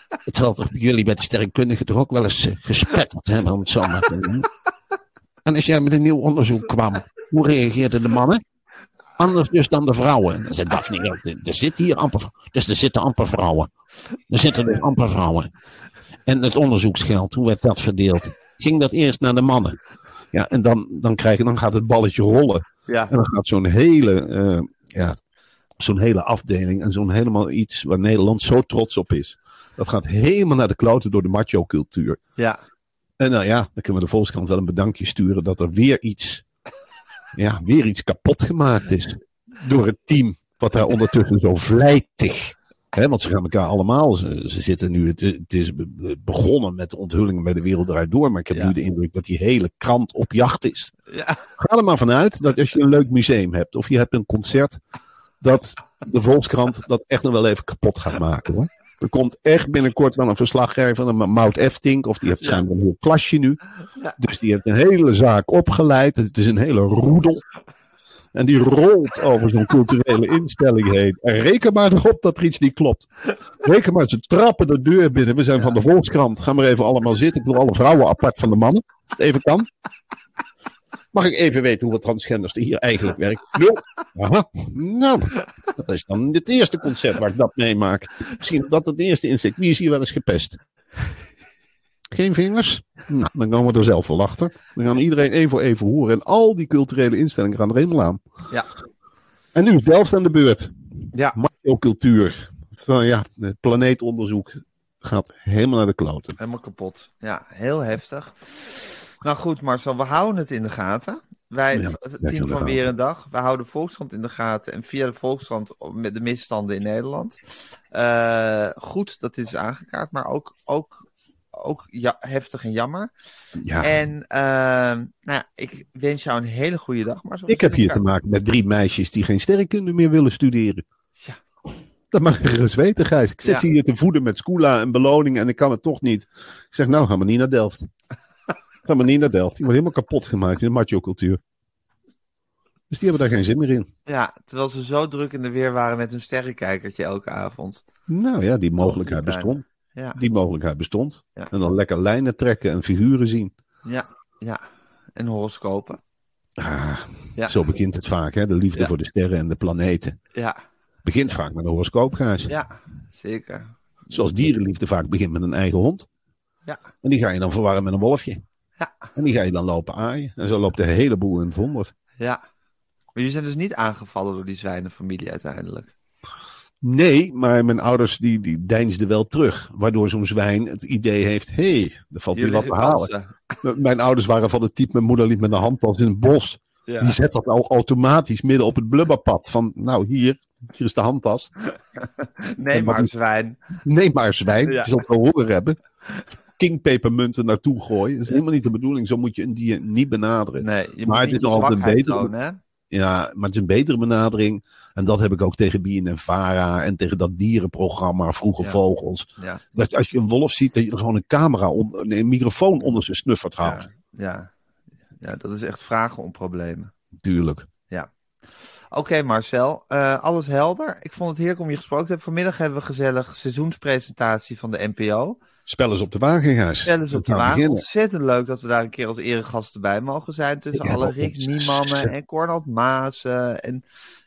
het zal toch jullie bij de sterrenkundigen toch ook wel eens eh, gespetterd hebben, om het zo maar te noemen. En als jij met een nieuw onderzoek kwam, hoe reageerden de mannen? Anders dus dan de vrouwen. Dan zei Daphne, er- zitten hier amper, dus er zitten amper vrouwen. Er zitten dus amper vrouwen. En het onderzoeksgeld, hoe werd dat verdeeld? Ging dat eerst naar de mannen? Ja, en dan, dan, krijg je, dan gaat het balletje rollen. Ja, En dan gaat zo'n hele, eh, ja, zo'n hele afdeling en zo'n helemaal iets waar Nederland zo trots op is. Dat gaat helemaal naar de kloten door de macho-cultuur. ja. En nou ja, dan kunnen we de Volkskrant wel een bedankje sturen dat er weer iets, ja, weer iets kapot gemaakt is. Door het team, wat daar ondertussen zo vlijtig. Hè, want ze gaan elkaar allemaal, ze, ze zitten nu, het, het is be- begonnen met de onthullingen bij de Wereld Door. Maar ik heb Ja. nu de indruk dat die hele krant op jacht is. ja. Ga er maar vanuit dat als je een leuk museum hebt of je hebt een concert, dat de Volkskrant dat echt nog wel even kapot gaat maken hoor. Er komt echt binnenkort wel een verslaggever, een Mout Eftink, of die heeft schijnbaar een heel klasje nu. Dus die heeft een hele zaak opgeleid. Het is een hele roedel. En die rolt over zo'n culturele instelling heen. En reken maar erop dat er iets niet klopt. Reken maar, ze trappen de deur binnen. We zijn van de Volkskrant. Ga maar even allemaal zitten. Ik wil alle vrouwen apart van de mannen. Als het even kan. Mag ik even weten hoeveel transgenders er hier eigenlijk werken? Nul. Aha. Nou, dat is dan het eerste concert waar ik dat meemaak. Misschien dat het eerste inzicht. Wie is hier wel eens gepest? Geen vingers? Nou, dan komen we er zelf wel achter. Dan gaan iedereen één voor één horen. En al die culturele instellingen gaan er helemaal aan. Ja. En nu is Delft aan de beurt. Ja. Macho-cultuur. Van, ja, het planeetonderzoek gaat helemaal naar de kloten. Helemaal kapot. Ja, heel heftig. Nou goed, Marcel, we houden het in de gaten. Wij, Ja, de team van. Weer een Dag, we houden de Volkskrant in de gaten. En via de Volkskrant met de misstanden in Nederland. Eh, goed dat dit is aangekaart, maar ook, ook, ook ja, heftig en jammer. Ja. En eh, nou ja, ik wens jou een hele goede dag. Marcel. Ik heb hier te maken met drie meisjes die geen sterrenkunde meer willen studeren. Ja. Dat mag je gerust weten, Gijs. Ik zit Ja. ze hier te voeden met scoola en beloning en ik kan het toch niet. Ik zeg, nou gaan we niet naar Delft. Ga maar niet naar Delft. Die wordt helemaal kapot gemaakt in de macho-cultuur. Dus die hebben daar geen zin meer in. Ja, terwijl ze zo druk in de weer waren met hun sterrenkijkertje elke avond. Nou ja, die mogelijkheid bestond. Ja, Die mogelijkheid bestond. Ja. En dan lekker lijnen trekken en figuren zien. ja, ja. En horoscopen. Ah, Ja, Zo begint het vaak, hè? De liefde Ja. voor de sterren en de planeten. ja, Begint vaak met een horoscoop, Gijs. ja, zeker. Zoals dierenliefde vaak begint met een eigen hond. Ja, En die ga je dan verwarren met een wolfje. Ja, En die ga je dan lopen aaien. En zo loopt de hele boel in het honderd. ja. Maar jullie zijn dus niet aangevallen door die zwijnenfamilie uiteindelijk. Nee, maar mijn ouders die, die deinsden wel terug. Waardoor zo'n zwijn het idee heeft, hé, hey, er valt hier wat te halen. Mijn ouders waren van het type, mijn moeder liep met een handtas in het bos. Ja. Die zet dat al automatisch midden op het blubberpad. Van, nou hier, hier is de handtas. <laughs> Nee, En wat maar die- zwijn. Neem maar zwijn, Ja. je zult wel honger hebben. Kingpepermunten naartoe gooien. Dat is helemaal niet de bedoeling. Zo moet je een dier niet benaderen. Nee, je Maar moet het is je nog altijd een betere- tonen, hè? Ja, maar het is een betere benadering. En dat heb ik ook tegen Bien en Vara en tegen dat dierenprogramma Vroege Ja. Vogels. Ja, Dat als je een wolf ziet, dat je er gewoon een camera, on- nee, een microfoon onder zijn snuffert houdt. ja, ja. Ja, dat is echt vragen om problemen. Tuurlijk. Oké, Marcel, eh, alles helder. Ik vond het heerlijk om je gesproken te hebben. Vanmiddag hebben we gezellig seizoenspresentatie van de NPO. Spel op de wagen, Gijs. Stel eens We op de wagen. beginnen. Ontzettend leuk dat we daar een keer als eregasten bij mogen zijn. Tussen alle Rick Niemannen en Cornald Maassen. En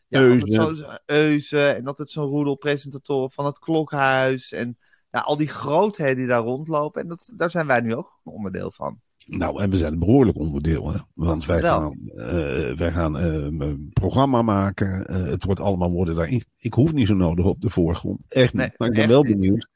ja, zo, Eusen. En altijd zo'n roedel presentatoren van het Klokhuis. En ja, al die grootheden die daar rondlopen. En dat, daar zijn wij nu ook een onderdeel van. Nou, en we zijn een behoorlijk onderdeel. Hè? Want wij Wel. gaan, eh, wij gaan eh, een programma maken. Eh, het wordt allemaal worden daar. Ik, ik hoef niet zo nodig op de voorgrond. Echt niet. Nee, maar ik ben wel benieuwd.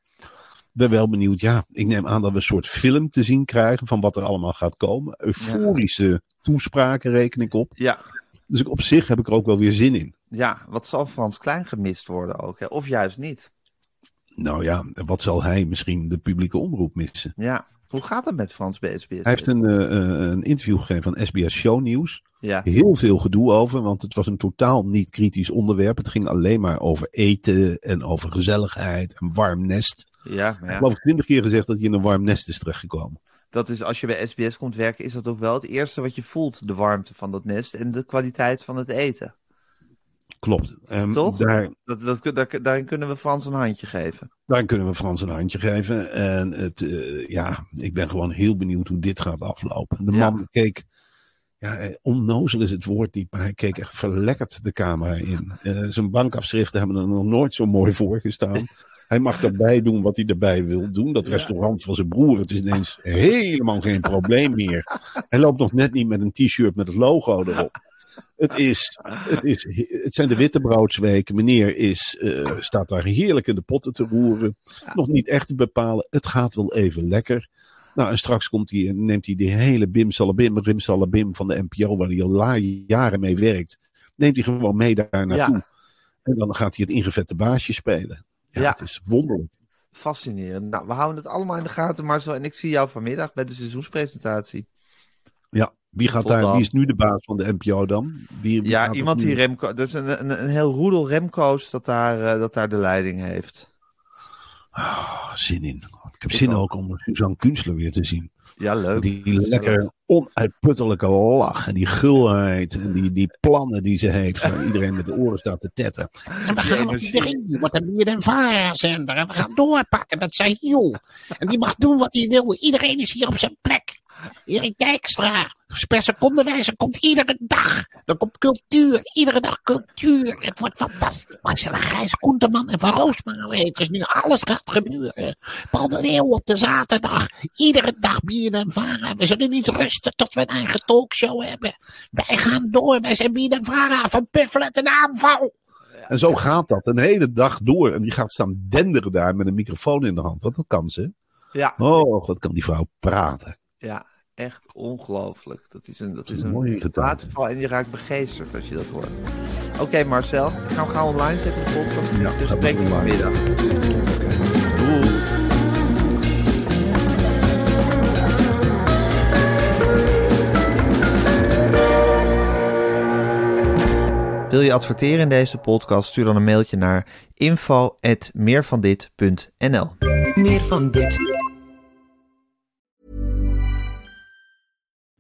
Ben wel benieuwd. Ja, ik neem aan dat we een soort film te zien krijgen van wat er allemaal gaat komen. Euforische toespraken reken ik op. Ja, Dus op zich heb ik er ook wel weer zin in. ja, wat zal Frans Klein gemist worden ook. Hè? Of juist niet. Nou ja, wat zal hij misschien de publieke omroep missen? Ja. Hoe gaat het met Frans bij SBS? Hij heeft een, eh, eh, een interview gegeven van SBS Show Nieuws. Ja, heel veel gedoe over, want het was een totaal niet kritisch onderwerp. Het ging alleen maar over eten en over gezelligheid en warm nest. Ja, Ik maar ja. geloof ik twintig keer gezegd dat hij in een warm nest is terechtgekomen. dat is als je bij SBS komt werken, is dat ook wel het eerste wat je voelt. De warmte van dat nest en de kwaliteit van het eten. Klopt. Ehm, Toch? Daar, Dat, dat, daar, daarin kunnen we Frans een handje geven. daar kunnen we Frans een handje geven. En het, eh, ja, ik ben gewoon heel benieuwd hoe dit gaat aflopen. De Ja. man keek, ja, eh, onnozel is het woord niet, maar hij keek echt verlekkerd de camera in. Eh, zijn bankafschriften hebben er nog nooit zo mooi voor gestaan. <laughs> Hij mag erbij doen wat hij erbij wil doen. Dat restaurant van zijn broer, het is ineens helemaal geen probleem meer. Hij loopt nog net niet met een t-shirt met het logo erop. Het, is, het, is, het zijn de wittebroodsweken. Meneer is, eh, staat daar heerlijk in de potten te roeren. Nog niet echt te bepalen. Het gaat wel even lekker. Nou, en straks komt hij, en neemt hij die hele bim salabim, rim salabim van de NPO, waar hij al jaren mee werkt. Neemt hij gewoon mee daar naartoe. Ja. En dan gaat hij het ingevette baasje spelen. Ja, Ja. het is wonderlijk. Fascinerend. Nou, we houden het allemaal in de gaten, Marcel. En ik zie jou vanmiddag bij de seizoenspresentatie. Ja, wie, gaat Tot daar, dan. wie is nu de baas van de NPO dan? Wie, wie Ja, iemand die Remco... Dat is een, een, een heel roedel Remco's dat daar, eh, dat daar de leiding heeft. Ah, zin in. Ik heb Ik zin ook. ook om Suzanne Kunstler weer te zien. Ja, leuk. Die lekker onuitputtelijke lach en die gulheid en die, die plannen die ze heeft. Waar iedereen met de oren staat te tetten. En we gaan op drie. Je wordt een en vara-zender. En we gaan doorpakken met Sahil. En die mag doen wat hij wil. Iedereen is hier op zijn plek. Erik Dijkstra. Per secondewijze komt iedere dag. Er komt cultuur. Iedere dag cultuur. Het wordt fantastisch. Marcella Gijs, Koenterman en Van Roosmalen weten. Dus nu alles gaat gebeuren. Paul de Leeuw op de zaterdag. Iedere dag Bien en Vara. We zullen niet rusten tot we een eigen talkshow hebben. Wij gaan door. Wij zijn Bien en Vara. Van Pufflet en aanval. En zo gaat dat een hele dag door. En die gaat staan denderen daar met een microfoon in de hand. Want dat kan ze. Ja, Oh, wat kan die vrouw praten. ja, echt ongelooflijk. Dat is een, dat is een mooie een gedachte. waterval en je raakt begeesterd als je dat hoort. Oké, Marcel. Ik ga hem gaan online zetten, de podcast. Ja, dus spreek je vanmiddag. Doei. Wil je adverteren in deze podcast? Stuur dan een mailtje naar info@meervandit.nl. Meer van dit.